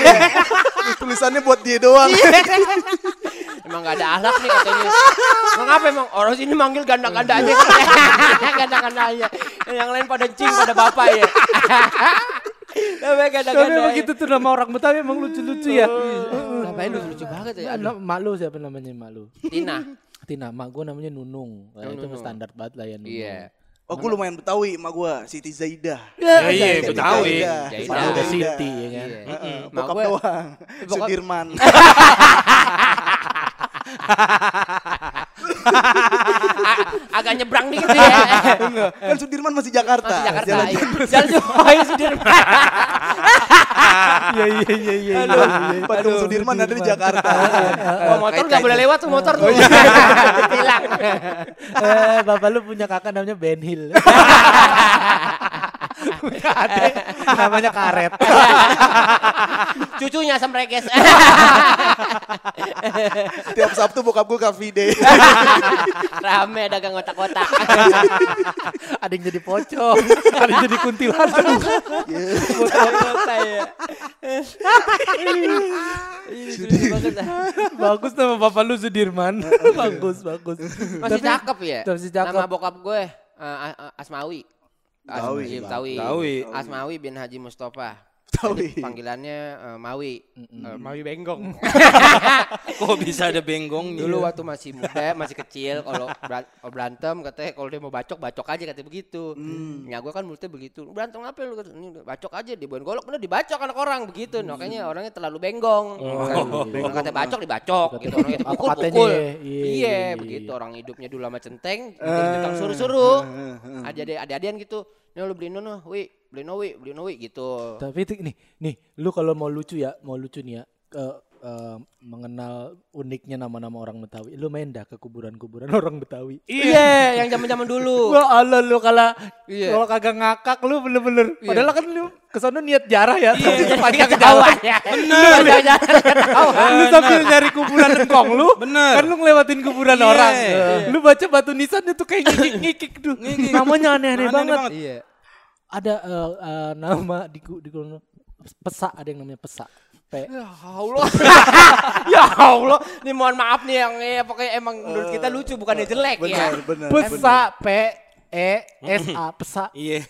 *laughs* Tulisannya buat dia doang. Emang gak ada ahlak nih katanya. Emang apa emang orang sini manggil ganda-ganda aja. ganda-ganda aja. Yang lain pada cing pada bapak ya. Namanya Tapi ganda-ganda. emang gitu tuh nama orang Betawi emang lucu-lucu ya. Ngapain lu lucu banget ya. Aduh. Na- Mak lu siapa namanya mak lu? Tina. Tina, mak gue namanya Nunung. Nah, itu Nunung. standar banget lah ya Nunung. Iya. Oh, gue lumayan Betawi emak gue, Siti Zaidah. Ya, iya, Siti Betawi. Zaidah. Siti ya kan. Iya. Heeh, Mak Bokap doang. Bokap- Sudirman. *laughs* *laughs* *laughs* Agak nyebrang dikit sih ya. Enggak, kan Sudirman masih Jakarta. Masih Jakarta. Jalan iya. Jalan Sudirman. Iya iya iya iya. Aduh, patung Sudirman ada di Jakarta. Oh, motor nggak boleh lewat tuh motor tuh. Hilang. *laughs* Eh, bapak lu punya kakak namanya Ben Hill. *laughs* *laughs* punya adik *laughs* namanya Karet. *laughs* Cucunya Semreges. Tiap Sabtu bokap gue Free Day. Rame dagang otak-otak. ada yang jadi pocong, ada yang jadi kuntilanak. Ya. Ah. bagus nama bapak lu Sudirman. bagus bagus. Masih cakep ya? masih cakep. Nama bokap gue uh, A- A- Asmawi. Asmawi. Asmawi bin Haji Mustafa. Betawi. Jadi Panggilannya eh, Mawi. Eh, Mawi Benggong. *laughs* Kok bisa ada benggongnya? Dulu waktu masih muda, masih kecil, kalau beran- kalau berantem katanya kalau dia mau bacok, bacok aja katanya begitu. Ya gue kan mulutnya begitu. "Lu Berantem apa lu? Kata, bacok aja dibawain golok, bener dibacok anak orang begitu. Makanya orangnya terlalu benggong. Orang katanya bacok dibacok gitu. Orangnya Apa dipukul pukul. ya? Iya, iya, Iya, iya, begitu orang hidupnya dulu sama centeng, tukang suruh-suruh. Ada ada-adian gitu. Nih lu beliin no, wi, beliin no, wi, beliin no, wi gitu. Tapi itu nih, nih, lu kalau mau lucu ya, mau lucu nih ya, ke eh, mengenal uniknya nama-nama orang Betawi. Lu main dah ke kuburan-kuburan *laughs* orang Betawi. Iya, yang zaman-zaman dulu. *laughs* Wah Allah lu kalau Iya. kalau kagak ngakak lu bener-bener. Iya. Padahal kan lu ke sana niat jarah ya. Tapi sepanjang Ketahuan jalan. ya. *laughs* Bener. Lu sambil nyari kuburan engkong lu. Bener. Kan lu ngelewatin kuburan Iya. orang. Lu baca batu nisan itu kayak ngikik-ngikik tuh. Namanya aneh-aneh Aneh banget. banget. Iya. Ada eh, eh, nama *laughs* di di ku- pesa ada yang namanya pesa. P Ya Allah. *laughs* ya Allah. Ini mohon maaf nih yang ya, pokoknya emang menurut kita lucu bukan jelek ya. Benar, benar. Pesa P E S A pesa. *laughs* Iya.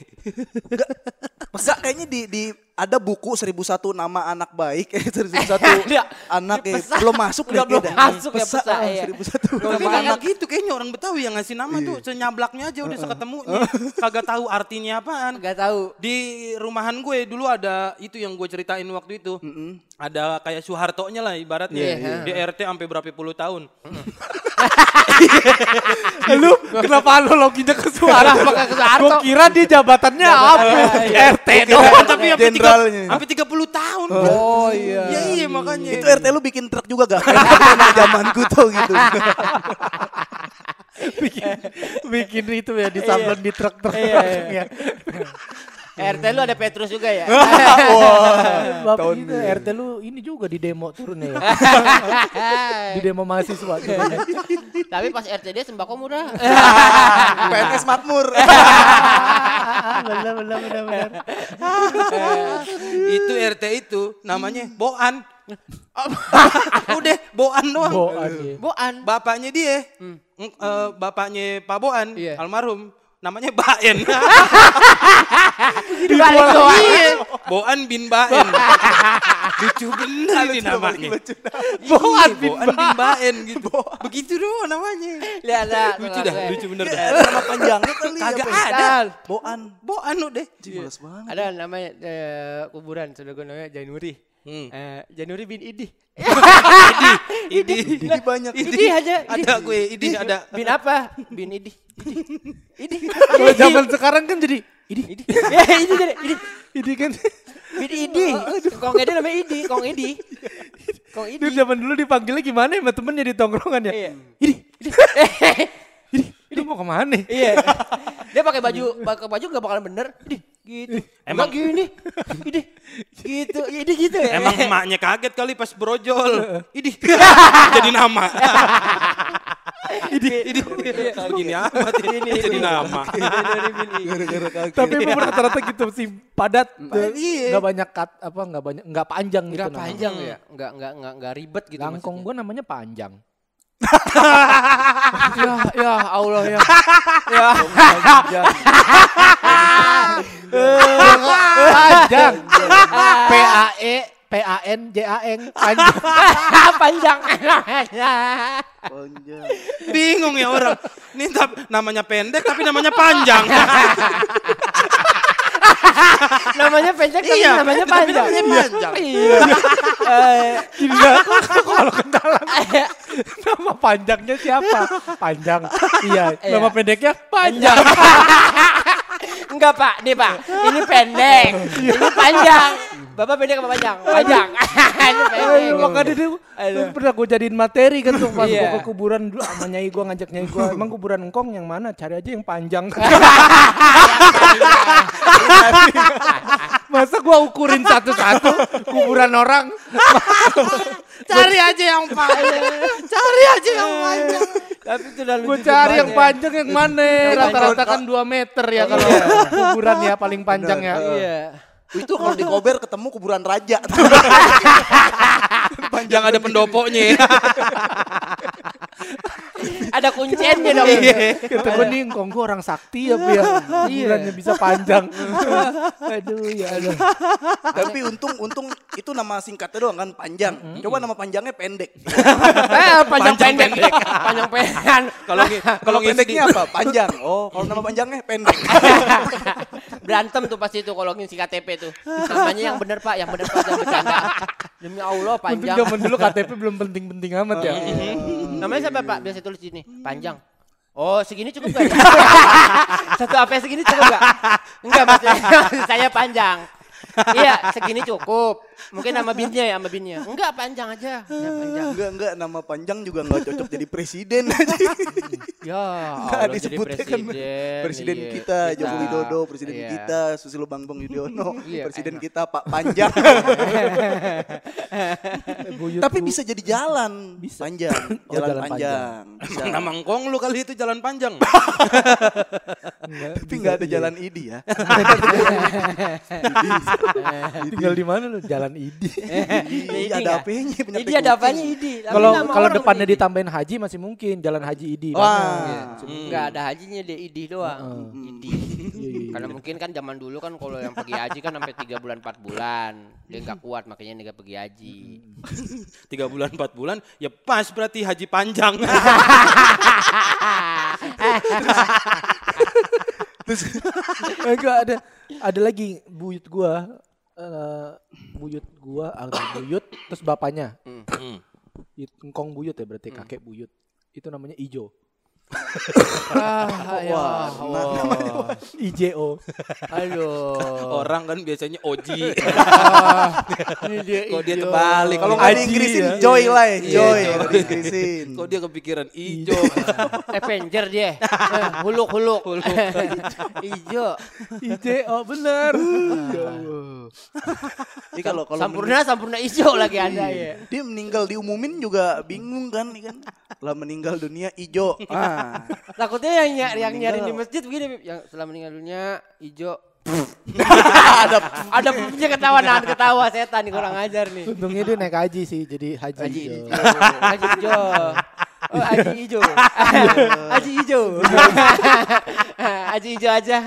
Enggak kayaknya di di ada buku 1001 nama anak baik *laughs* eh 1001 Ada. anak eh, Pesa. belum masuk Udah belum masuk ya pesa, iya. 1001. Tapi Makanya- nggak gitu kayaknya orang Betawi yang ngasih nama tuh senyablaknya aja udah seketemunya. Kagak tahu artinya apaan. Enggak tahu. Di rumahan gue dulu ada itu yang gue ceritain waktu itu. Ada kayak Soeharto-nya lah ibaratnya. Iya, iya. Di RT sampai berapa puluh tahun. Lu kenapa analoginya ke suara? Ke Soeharto? Gua kira dia jabatannya apa? RT dong. Oh, tapi sampai tiga, 30 tahun. Oh iya. Ya iya makanya. Itu RT lu bikin truk juga gak? Kayak *laughs* zaman zaman tuh gitu. bikin bikin itu ya di sablon di truk-truk Iya, langsung iya. *laughs* ya. RT lu ada Petrus juga ya? *laughs* Bapak gitu, RT lu ini juga di demo turun ya. *laughs* di demo mahasiswa. Tapi pas RT dia sembako murah. *laughs* PNS makmur. benar benar benar benar. itu RT itu namanya Boan. Udah Boan doang. Boan ya. Boan. Bapaknya dia, mm, eh, bapaknya Pak Boan, Iya. almarhum, namanya Baen. *laughs* Dibalik doang. Iya, Boan bin Baen. Lucu bener ini namanya. Boan Iya, bin Boan bin Baen gitu. Begitu doang namanya. Lihat dah. Lucu dah, lucu bener dah. Ada nama panjangnya kali ya, Kagak ada. Boan. Boan udah. Males banget. Ada namanya eh, kuburan sudah gue namanya Januri. Hmm. Eh, Januri bin Idi. *laughs* Idi. Ini banyak. Idi aja. Idi. Ada gue, Idi ada. Bin apa? Bin Idi. Idi. Kalau zaman sekarang kan jadi ini Idi. Ya, Idi jadi Idi. ini kan Bin Idi. Kong Edi namanya Idi, Kong Idi. Kong Idi. Dulu zaman dulu dipanggilnya gimana ya temennya di tongkrongan ya? Iya. Ini, ini, ini mau ke mana? Iya. Dia pakai baju pakai baju gak bakalan bener. Idi gitu. Emang Emang- gini. *laughs* Idi. Gitu. Idi gitu ya. Emang emaknya kaget kali pas brojol. Idi. *laughs* Jadi nama. *laughs* Idi. Idi. Gini amat ini jadi nama. Tapi emang rata-rata gitu sih padat. Iya. Gak banyak kat, apa nggak banyak nggak panjang gitu. Enggak panjang ya. Enggak enggak enggak enggak ribet gitu Langkong gue namanya panjang. *laughs* ya ya Allah ya. ya. panjang. P A E P A N J A N panjang. Panjang. *laughs* Panjang. Bingung ya orang. Ini tap- namanya pendek tapi namanya panjang. *laughs* *laughs* namanya pendek tapi Iya, namanya panjang. namanya panjang. Iya. *laughs* *laughs* Eh, Gila, kalau kenalan nama panjangnya siapa? Panjang. Iya, nama Iya. pendeknya panjang. Enggak pak, nih pak, ini pendek, ini panjang. Bapak pendek apa panjang? Panjang. *laughs* Aduh, makanya dia Aduh. pernah gue jadiin materi kan tuh pas Iya. gua ke kuburan dulu sama nyai gue ngajak nyai gue emang kuburan engkong yang mana cari aja yang panjang *laughs* masa gue ukurin satu-satu kuburan orang Cari aja yang panjang. Cari aja yang panjang. Tapi itu udah gue cari yang banget. panjang yang mana rata-rata kan 2 meter ya kalau kuburan ya paling panjang ya Iya. Itu kalau di Kober ketemu kuburan raja. *laughs* Yang ada pendoponya. *laughs* Ada kunciannya dong. kata gue nih engkong gue orang sakti ya Bu, ya kuburannya bisa panjang *laughs* aduh ya aduh Tapi untung untung itu nama singkatnya doang kan panjang. Coba nama panjangnya pendek. *laughs* Eh, panjang pendek. Panjang pendek. *laughs* Kalau kalau di pendeknya apa? Panjang. Oh, kalau nama panjangnya pendek. Berantem tuh pasti tuh kalau ngisi KTP tuh. Namanya yang bener pak, yang bener pak jangan bercanda. Demi Allah Untung panjang. zaman dulu KTP belum penting-penting amat ya Namanya siapa pak? Biasa tulis sini. Panjang. Oh segini cukup gak? *laughs* Satu apa segini cukup gak? Enggak maksudnya maksud *laughs* saya panjang. Iya segini cukup. Mungkin nama binnya ya, sama binnya. Enggak panjang aja. Ya panjang. Enggak enggak nama panjang juga enggak cocok jadi presiden. *laughs* Ya, Enggak Allah, jadi disebutnya kan presiden, presiden iya. kita Joko Widodo, presiden Iya. kita Susilo Bambang Yudhoyono, Iya, presiden enak. kita Pak Panjang. *laughs* Tapi bisa jadi jalan panjang, Oh, jalan, panjang. Bisa. Emang nama ngkong lu kali itu jalan panjang. *laughs* Enggak, Tapi bisa enggak ada iya. jalan idi ya. *laughs* tinggal di mana lu jalan idi *laughs* Idi ada apanya punya Idi ada apanya Idi? Kalau kalau depannya Idi. ditambahin haji masih mungkin jalan haji idi Wah. Enggak ada hajinya dia Idi doang. Idi. *laughs* Iya, iya, Karena mungkin kan zaman dulu kan kalau yang pergi haji kan sampai 3 bulan 4 bulan. Dia nggak kuat makanya dia nggak pergi haji. Tiga bulan, empat bulan, ya pas berarti haji panjang. *laughs* enggak ada ada lagi buyut gua. Eh, buyut gua ada buyut terus bapaknya. Hmm. It- engkong buyut ya berarti kakek buyut. Itu namanya Ijo Ah, ya Allah. IJO. Aduh. Orang kan biasanya Oji. Ini dia Kok dia terbalik. Kalau nggak diinggrisin ya. Joy lah ya, Iya, Joy. Kalau diinggrisin. Kok dia kepikiran ijo. *laughs* Avenger dia. Eh, huluk *laughs* huluk. Ijo. IJO bener. Jadi kalau kalau Sampurna sampurna ijo lagi ada ya. dia meninggal diumumin juga bingung kan, kan. Lah meninggal dunia ijo. Ah. *laughs* Takutnya yang ny- yang nyari di masjid begini yang setelah meninggal dunia ijo. *laughs* ada *laughs* ada punya ketawa nahan ketawa setan nih kurang ajar nih. Untungnya dia naik haji sih, jadi haji. Haji hijau. ijo. Haji ijo. Oh, haji ijo. Haji ijo. Haji ijo aja.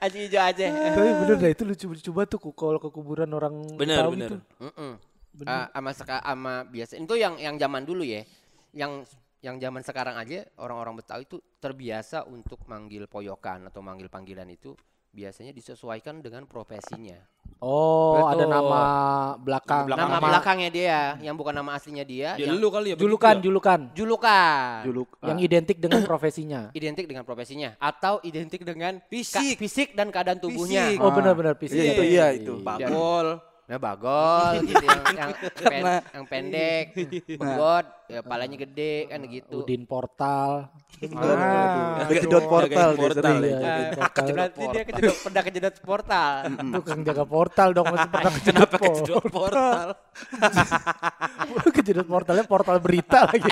Haji ijo aja. Tapi bener dah itu lucu coba tuh ku- kalau ke kuburan orang Bener, bener. tuh. Mm-mm. Ah, ama seka ama biasa itu yang yang zaman dulu ya. Yang yang zaman sekarang aja orang-orang Betawi itu terbiasa untuk manggil poyokan atau manggil panggilan itu biasanya disesuaikan dengan profesinya. Oh, ada Betul. nama belakang. Belakang. Nama belakangnya dia yang bukan nama aslinya dia, Ya yang lu kali ya. Julukan, ya? julukan. julukan. Juluk. Yang identik dengan profesinya. Identik dengan profesinya atau identik dengan ka- Fisik. fisik dan keadaan tubuhnya. Fisik. Oh benar-benar fisik. Iya, itu iya itu. Bagol. Nah bagol *laughs* gitu yang yang, pen, yang pendek, *laughs* begot, ya palanya gede kan gitu. Udin Portal. Ah, kedot portal jagain dia portal sering. ya. Iya, Ah, Portal. Berarti dia kejedot, pernah kejedot portal. Tukang jaga portal dong masih *laughs* pernah kejedot portal. kejedot portal? kejedot portalnya portal berita lagi.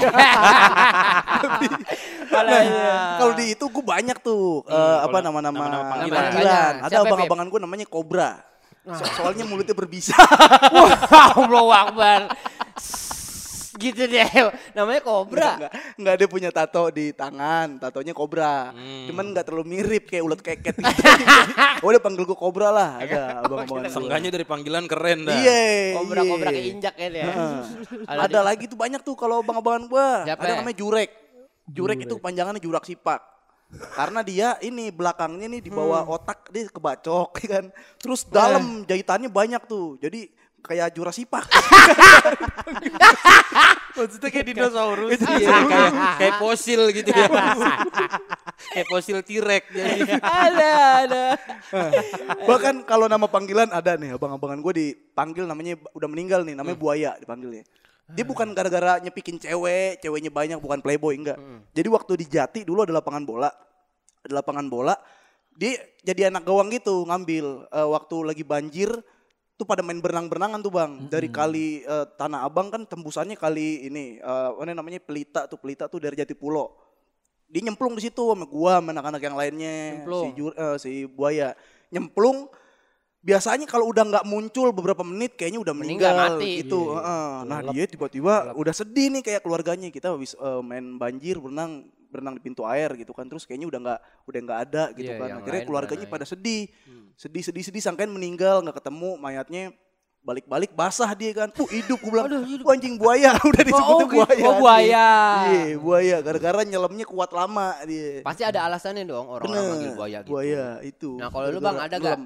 Palanya. Kalau di itu gue banyak tuh eh, apa nama-nama panggilan. Ada abang-abangan gue namanya Cobra. So- soalnya mulutnya berbisa. *laughs* Allahu Akbar. *laughs* gitu deh. Namanya kobra. Enggak, enggak dia punya tato di tangan, tatonya kobra. Hmm. Cuman enggak terlalu mirip kayak ulet keket gitu. *laughs* oh, dia panggil gue kobra lah, ada abang-abangan gua. Seenggaknya dari panggilan keren dah. Iya. Kobra-kobra iya. keinjak ya dia. Kalau Ada lagi tuh banyak tuh kalau abang-abangan gua. Siapa Ada ya? namanya Jurek. Jurek itu panjangannya Jurak Sipak. Karena dia ini belakangnya nih di bawah Hmm. otak dia kebacok *laughs* ya kan. Terus dalam jahitannya banyak tuh. Jadi kayak Jurassic Park. *laughs* Maksudnya kayak dinosaurus. Iya, kayak kayak fosil gitu ya. *laughs* kayak fosil T-Rex jadi. ada, ada. Bahkan kalau nama panggilan ada nih abang-abangan gue dipanggil namanya udah meninggal nih namanya buaya dipanggilnya. Dia bukan gara-gara nyepikin cewek, ceweknya banyak bukan playboy enggak. Jadi waktu di Jati dulu ada lapangan bola. Ada lapangan bola. Dia jadi anak gawang gitu ngambil Eh, waktu lagi banjir tuh pada main berenang-berenangan tuh Bang. Dari kali eh, Tanah Abang kan tembusannya kali ini eh apa namanya Pelita tuh Pelita tuh dari Jatipulo. Dia nyemplung di situ sama gua sama anak-anak yang lainnya Nyemplung. si Jur- eh, si buaya nyemplung biasanya kalau udah nggak muncul beberapa menit kayaknya udah Meninggal, meninggal, mati. gitu. Heeh. nah dia tiba-tiba udah sedih nih kayak keluarganya. Kita habis eh, main banjir berenang berenang di pintu air gitu kan. Terus kayaknya udah nggak udah nggak ada gitu Iya, kan. yang akhirnya keluarganya pada sedih. Sedih sedih sedih. Sangkain meninggal nggak ketemu. Mayatnya balik-balik basah dia kan. Uh hidup gue bilang. "Wah, anjing buaya. *laughs* Udah disebutnya gitu. buaya Oh, buaya. iya buaya. Gara-gara nyelamnya kuat lama dia. Pasti ada alasannya dong orang-orang manggil buaya gitu. buaya itu. Nah, kalau lu Bang ada gak?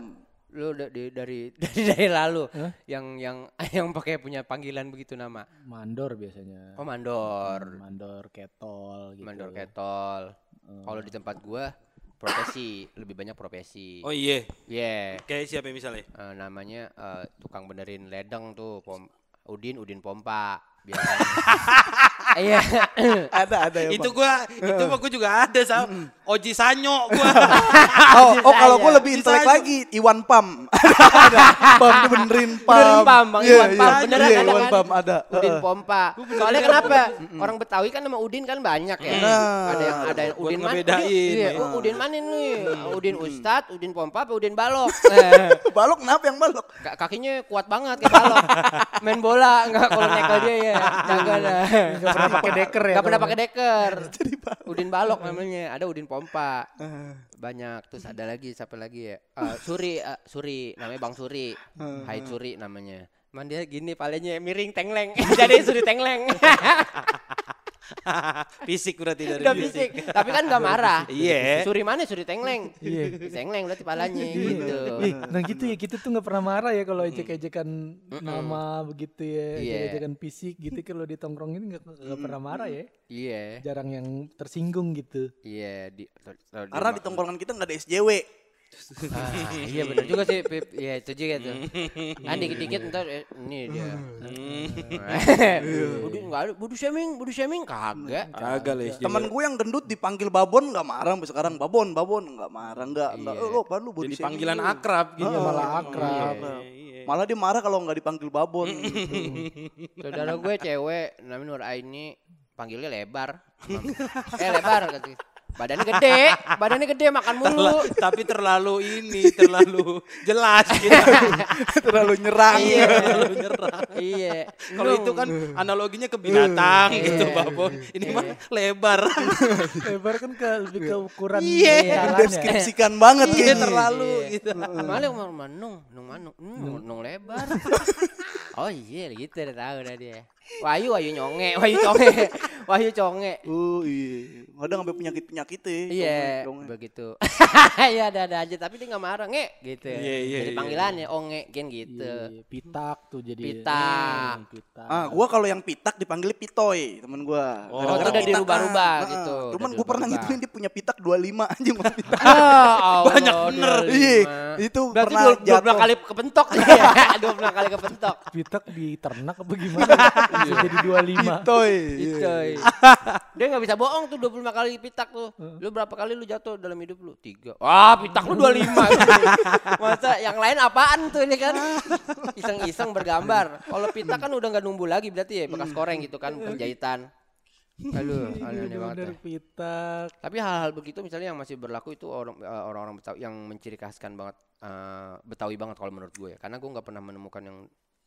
Lu da- di- dari *laughs* dari dari lalu yang yang *laughs* yang pakai punya panggilan begitu nama. Mandor biasanya. Oh, mandor. Mandor ketol gitu. Mandor ketol. Kalau di tempat gua profesi, lebih banyak profesi. Oh iya. Yeah. Kayak siapa misalnya? Eh, namanya eh, tukang benerin ledeng tuh, pom Udin Udin pompa biasanya. *laughs* Iya. *laughs* ada ada ya itu gua itu mah gua juga ada sama Oji Sanyo gua. *laughs* oh, oh kalau gue Iya. lebih intelek lagi Iwan Pam *laughs* ada Pam benerin Pam Benerin pam, Bang Iya, Iwan iya. Pam. Beneran Iya, ada Iwan kan? Pam ada Udin pompa. Soalnya kenapa? Orang Betawi kan nama Udin kan banyak ya. Nah. Ada yang ada yang Udin mana? Iya, ya. oh, Udin mana nih? Udin Ustad, Udin pompa apa Udin balok? Balok kenapa yang balok ka- kakinya kuat banget kayak balok. Main bola enggak kalau nyekel dia ya. Jaga dah. Gak pernah pakai deker ya. Gak pernah pakai deker. *laughs* Udin balok namanya. Ada Udin pompa. Banyak. Terus ada lagi siapa lagi ya? Eh, Suri, eh, Suri namanya Bang Suri. Hai Suri namanya. Man dia gini palanya miring tengleng. *laughs* Jadi Suri tengleng. *laughs* *laughs* fisik berarti dari Udah fisik. Tapi kan gak marah. *laughs* Iya. Suri mana suri tengleng. Iya. Tengleng berarti palanya gitu. Ih, nah gitu ya kita tuh nggak pernah marah ya kalau ejek-ejekan nama begitu ya, Iya. ejek-ejekan fisik gitu kalau ditongkrongin nggak nggak pernah marah ya. Iya. Jarang yang tersinggung gitu. Iya di kalau di- Karena di tongkrongan kita nggak ada SJW. Ah, iya benar juga sih Pip. Iya itu juga tuh. Kan dikit-dikit ntar eh, ini dia. Budu enggak ada budu shaming, budu shaming kagak. Kagak lah. Temen gue yang gendut dipanggil babon nggak marah sampai sekarang babon babon nggak marah nggak nggak Iya. eh, lo apa lu body Jadi shaming panggilan lu?" akrab gitu. Iya, malah akrab. Iya, iya. malah dia marah kalau nggak dipanggil babon *laughs* gitu. Saudara gue cewek namanya Nur Aini panggilnya lebar. *laughs* eh lebar katanya. Badannya gede, badannya gede makan mulu. Tapi terlalu ini, terlalu jelas gitu. *laughs* terlalu nyerang Iya. *laughs* terlalu nyerah. iya. Kalau itu kan analoginya ke binatang gitu, Babon. Ini mah lebar. Lebar kan ke lebih ke ukuran Iya. jalan ya. deskripsikan banget Iya, kayaknya. terlalu Iya. gitu. Malah ngomong manung, nung manung, hmm, nung lebar. oh iya gitu udah tahu dah dia. Wahyu, Wahyu nyonge, *laughs* Wahyu conge, Wahyu conge. oh iya kadang sampai penyakit penyakit ya Iya, begitu. *laughs* Iya ada-ada aja, tapi dia nggak marah nge, gitu. Iya, iya, Jadi iya. panggilannya oh nge, gen gitu. Iya, pitak tuh jadi. Pitak. Hmm, pitak. ah gua kalau yang pitak dipanggil pitoy temen gua Oh, itu Gara-gara udah dirubah-rubah ah, gitu, ah. cuman gua pernah ngituin dia punya pitak 25 aja mau pitak Ah, *laughs* Allah, Banyak bener. 25. Iya, itu Berarti pernah dua, dua kali kepentok. Iya, dua belas kali kepentok. Pitak di ternak apa gimana? Bisa jadi 25. pitoy Gitu. Dia nggak bisa bohong tuh 25 kali pitak tuh. Lu berapa kali lu jatuh dalam hidup lu? Tiga. Wah, pitak lu 25. *laughs* Masa yang lain apaan tuh ini kan? Iseng-iseng bergambar. Kalau pitak kan udah nggak numbuh lagi berarti ya bekas koreng gitu kan, bukan jahitan. Aduh, *laughs* aneh Bener banget. ya. pitak. Tapi hal-hal begitu misalnya yang masih berlaku itu orang eh, orang-orang Betawi yang menciri khaskan banget eh, Betawi banget kalau menurut gue ya. Karena gue nggak pernah menemukan yang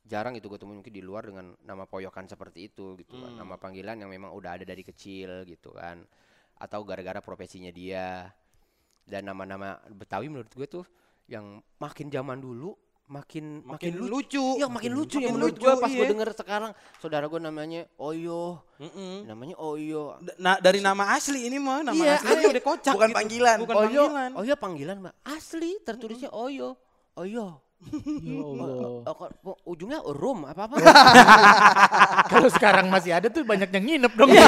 jarang itu gue temuin mungkin di luar dengan nama poyokan seperti itu gitu kan. Nama panggilan yang memang udah ada dari kecil gitu kan. Atau gara-gara profesinya dia. Dan nama-nama Betawi menurut gue tuh yang makin zaman dulu makin Makin makin, lucu. Iya, makin lucu ya Makin menurut lucu, gue pas gue iya. denger sekarang saudara gue namanya Oyo, Mm-mm. namanya Oyo. D- Nah, dari nama asli ini mah nama Iya, aslinya iya. udah kocak. Bukan gitu. panggilan. Bukan Oyo, panggilan. Oyo panggilan mbak. Asli tertulisnya Oyo. Oyo. Ya *laughs* Allah. Oh, kok- kok ujungnya rum apa apa? *laughs* Kalau sekarang masih ada tuh banyak yang nginep dong. *laughs*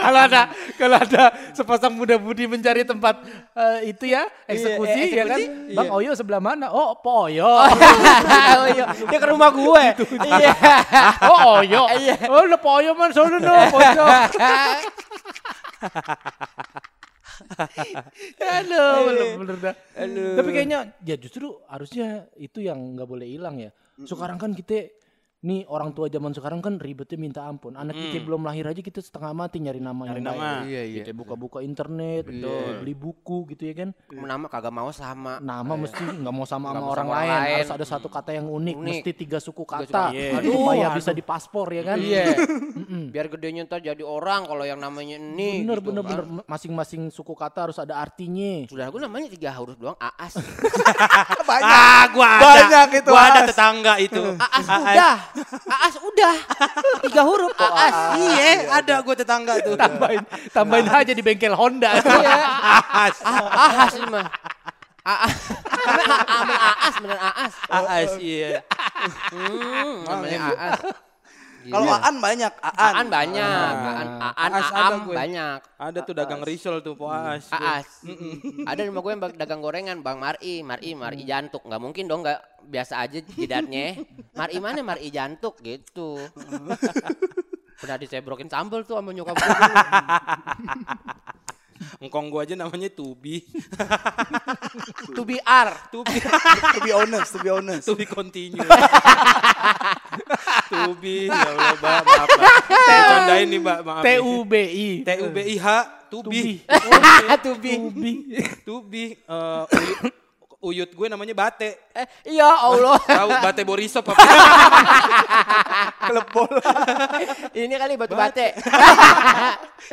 kalau ada kalau ada sepasang muda budi mencari tempat eh, itu ya eksekusi, Iya, ya kan eksekusi. bang Iya. Oyo sebelah mana oh Po Oyo Oyo. Dia ke rumah gue. Iya. oh Oyo Iya. oh lo Po Oyo man sono no pojok *laughs* Aduh, bener-bener dah. Tapi kayaknya ya justru harusnya itu yang nggak boleh hilang ya. Sekarang kan kita nih orang tua zaman sekarang kan ribetnya minta ampun. Anak kita belum lahir aja kita setengah mati nyari nama Nyari yang nama. baik. Iya, iya. Kita buka-buka internet, beli buku gitu ya kan. Nama kagak mau sama. Nama mesti nggak mau sama sama mau orang sama orang lain. lain. harus ada satu kata yang unik, Unik. mesti tiga suku Tiga kata. suku- Iya. Aduh, Aduh, supaya aduh. bisa di paspor ya kan. Iya. *laughs* Biar gedenya ntar jadi orang kalau yang namanya ini. Bener gitu bener kan. bener masing-masing suku kata harus ada artinya. Sudah gue namanya tiga huruf doang Aas. *laughs* Ah, gua ada. Banyak itu, Gua ada As. tetangga itu. Aas udah. Aas udah. Tiga huruf Aas. Iya, ada gua tetangga tuh. Tambahin tambahin aja di bengkel Honda. Iya. Aas. Ah, Aas ini mah. Aas. Namanya A- A- bener Aas bener Aas. Aas, iya. Hmm, namanya Aas. Kalau Aan banyak, Aan. Aan banyak, Aan, Aan, Aam gue. banyak. Ada tuh dagang risol tuh, Po Aas. Aas. *laughs* Ada di rumah gue yang dagang gorengan, Bang Mar'i, Mar'i, Mar'i jantuk. Nggak mungkin dong nggak biasa aja jidatnya. *laughs* Mar'i mana Mar'i jantuk gitu. *laughs* Pernah disebrokin sambal tuh sama nyokap gue. Engkong gua aja namanya Tubi. *laughs* To be R. Tubi. to be honest, to be honest. Tubi continue. *laughs* Tubi, ya Allah, Mbak, maaf, Mbak. Saya candain nih, Mbak, maaf. T U B I. T U B I H, Tubi. to be. *laughs* Tubi. Tubi. eh, uyut, gue namanya Bate. Eh, iya Allah. *laughs* Tahu Bate Borisov apa? *laughs* Klub bola. *laughs* Ini kali batu bate.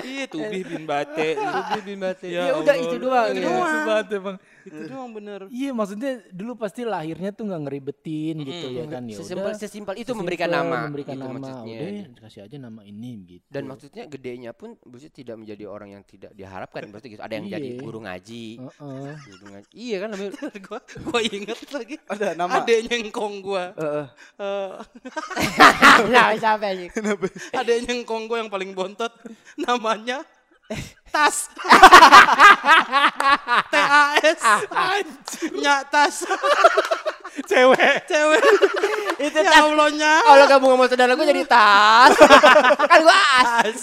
Iya, Tubih bin Bate. Tubih bin Bate. Ya Ya udah Allah. itu doang. Itu banget emang. Itu doang bener. *laughs* Iya maksudnya dulu pasti lahirnya tuh nggak ngeribetin gitu ya kan ya Sesimpel sesimpel itu Sesimpel memberikan nama. memberikan gitu nama maksudnya. udah kasih aja nama ini gitu Dan maksudnya gedenya pun maksudnya tidak menjadi orang yang tidak diharapkan. Berarti gitu. Ada yang jadi Iya. guru ngaji. Heeh. Guru ngaji. Iya kan namanya. *laughs* gua gua inget lagi. Ada nama. Adeknya ngkong gua. Heeh. Eh, nah, siapa sih? adeknya ngkong gua yang paling bontot namanya Tas. *laughs* T A S. Nyak Tas. cewek Cewek. Itu Ya tas. Allah. Kalau gabung sama saudara gue jadi tas. *laughs* kan gue as.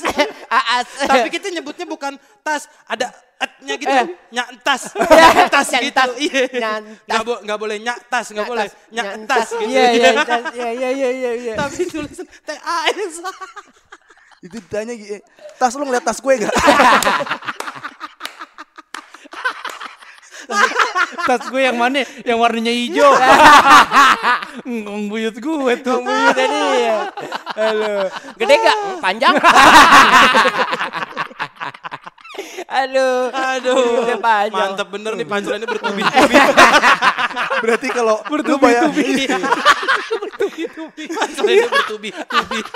Aas. *laughs* Tapi kita nyebutnya bukan tas, ada etnya gitu. Eh. Nyak tas. Ya, tas gitu. tas. Iya. Nggak bo- nggak boleh nyak tas, nggak boleh. Nyak tas gitu. Iya, iya, tas. Iya, iya, iya, iya, iya. Tapi tulisan T A S. Itu ditanya gini, tas lu ngeliat tas gue gak? *laughs* tas gue yang mana yang warnanya hijau *laughs* ngong buyut gue tuh Iya tadi ya. Halo. Gede gak? Panjang? *laughs* Aduh. Aduh. Panjang. Mantap bener nih pancelannya bertubi-tubi. *laughs* Berarti kalau bayar Pancelannya bertubi-tubi. *laughs*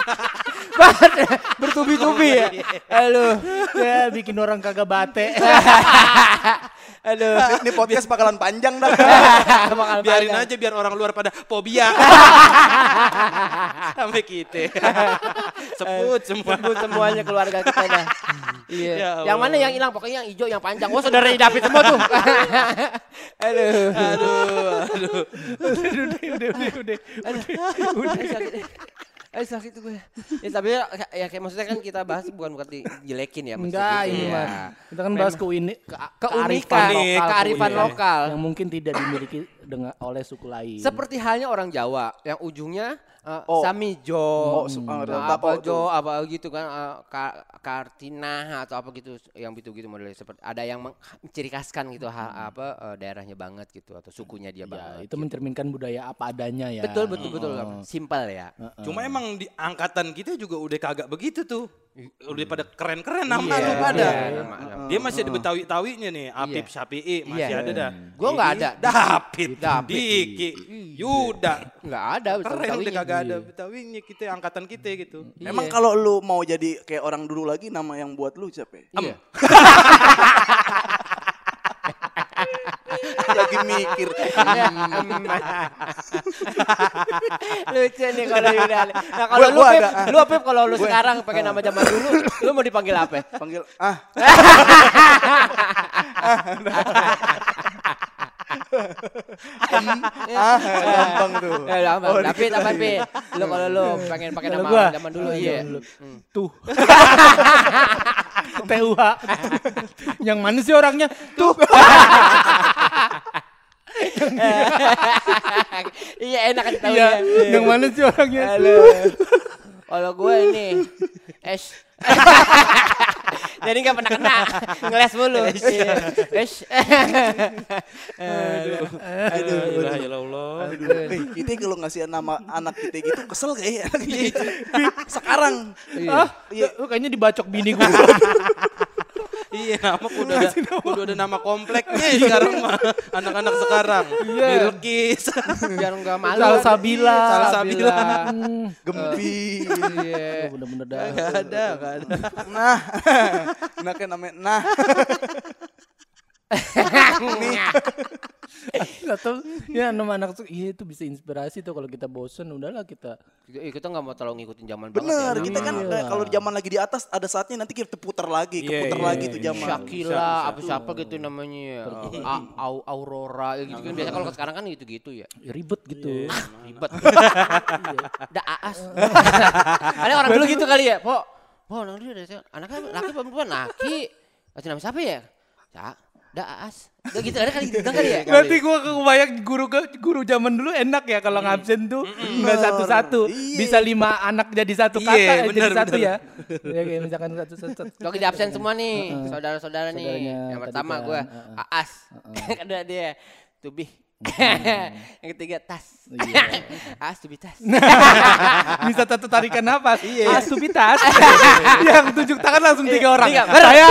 *laughs* Bertubi-tubi ya. Aduh. ya bikin orang kagak bate Aduh. ini podcast bakalan panjang dah. *laughs* Bakal Biarin panjang. aja biar orang luar pada fobia. *laughs* Sampai kita. Sebut semua. Sebut semuanya keluarga kita dah. Iya. Ya yang mana yang hilang? Pokoknya yang hijau, yang panjang. Oh, saudara David semua tuh. *laughs* Aduh. Aduh, aduh. udah udah udah udah Aduh. Aduh, sakit. Aduh, sakit gue. *laughs* Ya, tapi ya, ya kayak maksudnya kan kita bahas bukan bukan dijelekin ya. maksudnya enggak gitu ini ya. kita kan bahas keuni Keunikan, lokal. kearifan Iya. lokal. yang mungkin tidak dimiliki dengan oleh suku lain Seperti halnya orang Jawa yang ujungnya uh, Oh. Samijo, Oh, su- ah, nah, apa? Jo, apa gitu kan, uh, Ka- Kartina atau apa gitu, yang gitu gitu modelnya seperti ada yang mencirikaskan gitu hal apa uh, daerahnya banget gitu atau sukunya dia ya banget. itu mencerminkan budaya apa adanya ya betul betul betul, Oh. simpel ya. Cuma emang di angkatan kita juga udah kagak begitu tuh. Udah pada keren-keren nama Iya, lu pada. iya, nama- nama. Dia masih ada betawi-tawinya nih. Apip Iya. Syafi'i masih Iya. ada dah. Gua nggak ada. David, David. Diki, Yuda. Nggak ada Keren udah kagak ada betawinya kita angkatan kita gitu. Iya. Emang kalau lu mau jadi kayak orang dulu lagi nama yang buat lu siapa? ya? Iya. *laughs* lagi mikir. Lucu nih kalau Yuda. Nah kalau lu Pip, ah. lu Pip kalau lu sekarang pakai nama zaman dulu, lu mau dipanggil apa? Panggil ah. ah, gampang tuh. Eh, gampang. Oh, David apa Pip? Lu kalau lu pengen pakai nama gua, zaman dulu oh, iya. dulu. tuh *laughs* TUH yang mana sih orangnya tuh *laughs* *laughs* iya enak kan tahu ya. yang mana sih orangnya Halo. Kalau gue ini es *laughs* jadi nggak pernah kena ngeles mulu. Iya. Es. *laughs* Aduh. Aduh, Ya ya Allah. Kita kalau ngasih nama anak kita gitu kesel ya? kita *laughs* gitu? Sekarang. iya lu kayaknya dibacok bini gue Iya nama kudu ada kudu ada nama kompleknya sekarang mah anak-anak sekarang. Bilkis. Biar nggak malu. Salsabila. Salsabila. Hmm, Gempi. Iya. bener-bener dah Gak ada, gak *laughs* ada. Nah. Anaknya namanya nah. *laughs* Nggak tahu ya nama anak tuh iya itu bisa inspirasi tuh kalau kita bosen udahlah kita Iya, Kita nggak mau terlalu ngikutin zaman Bener, banget ya. kita kan Iya. eh, kalau di zaman lagi di atas ada saatnya nanti kita putar lagi, Iya, keputar iya, lagi tuh zaman. Shakila apa siapa gitu namanya ya. Aurora ya gitu kan biasa kalau sekarang kan gitu-gitu ya. ya ribet gitu Ribet. *laughs* Udah aas. Ada orang dulu gitu kali ya, Po. Po, orang dulu ada anaknya laki perempuan? Laki. Kasih nama siapa ya? Ya, udah aas. Udah gitu ada kali gitu kan kali ya? Berarti gua kebayang guru ke guru zaman dulu enak ya kalau ngabsen tuh nggak satu-satu. Iya. Bisa lima anak jadi satu Iya, kata eh, jadi bener, satu ya. Ya kayak misalkan satu satu. Lagi di absen semua nih, saudara-saudara nih. Yang pertama kan, gua. Aas. Ada *laughs* dia. Tubi yang ketiga tas. *laughs* Astubitas. *laughs* Bisa satu tarikan napas. Iya. Astubitas. *laughs* Yang tunjuk tangan langsung tiga orang. Tiga, ber- Saya.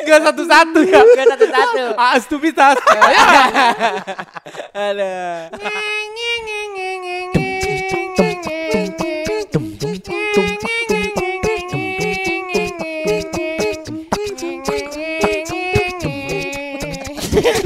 Gak satu-satu ya. Gak satu-satu. Astubitas. Aduh.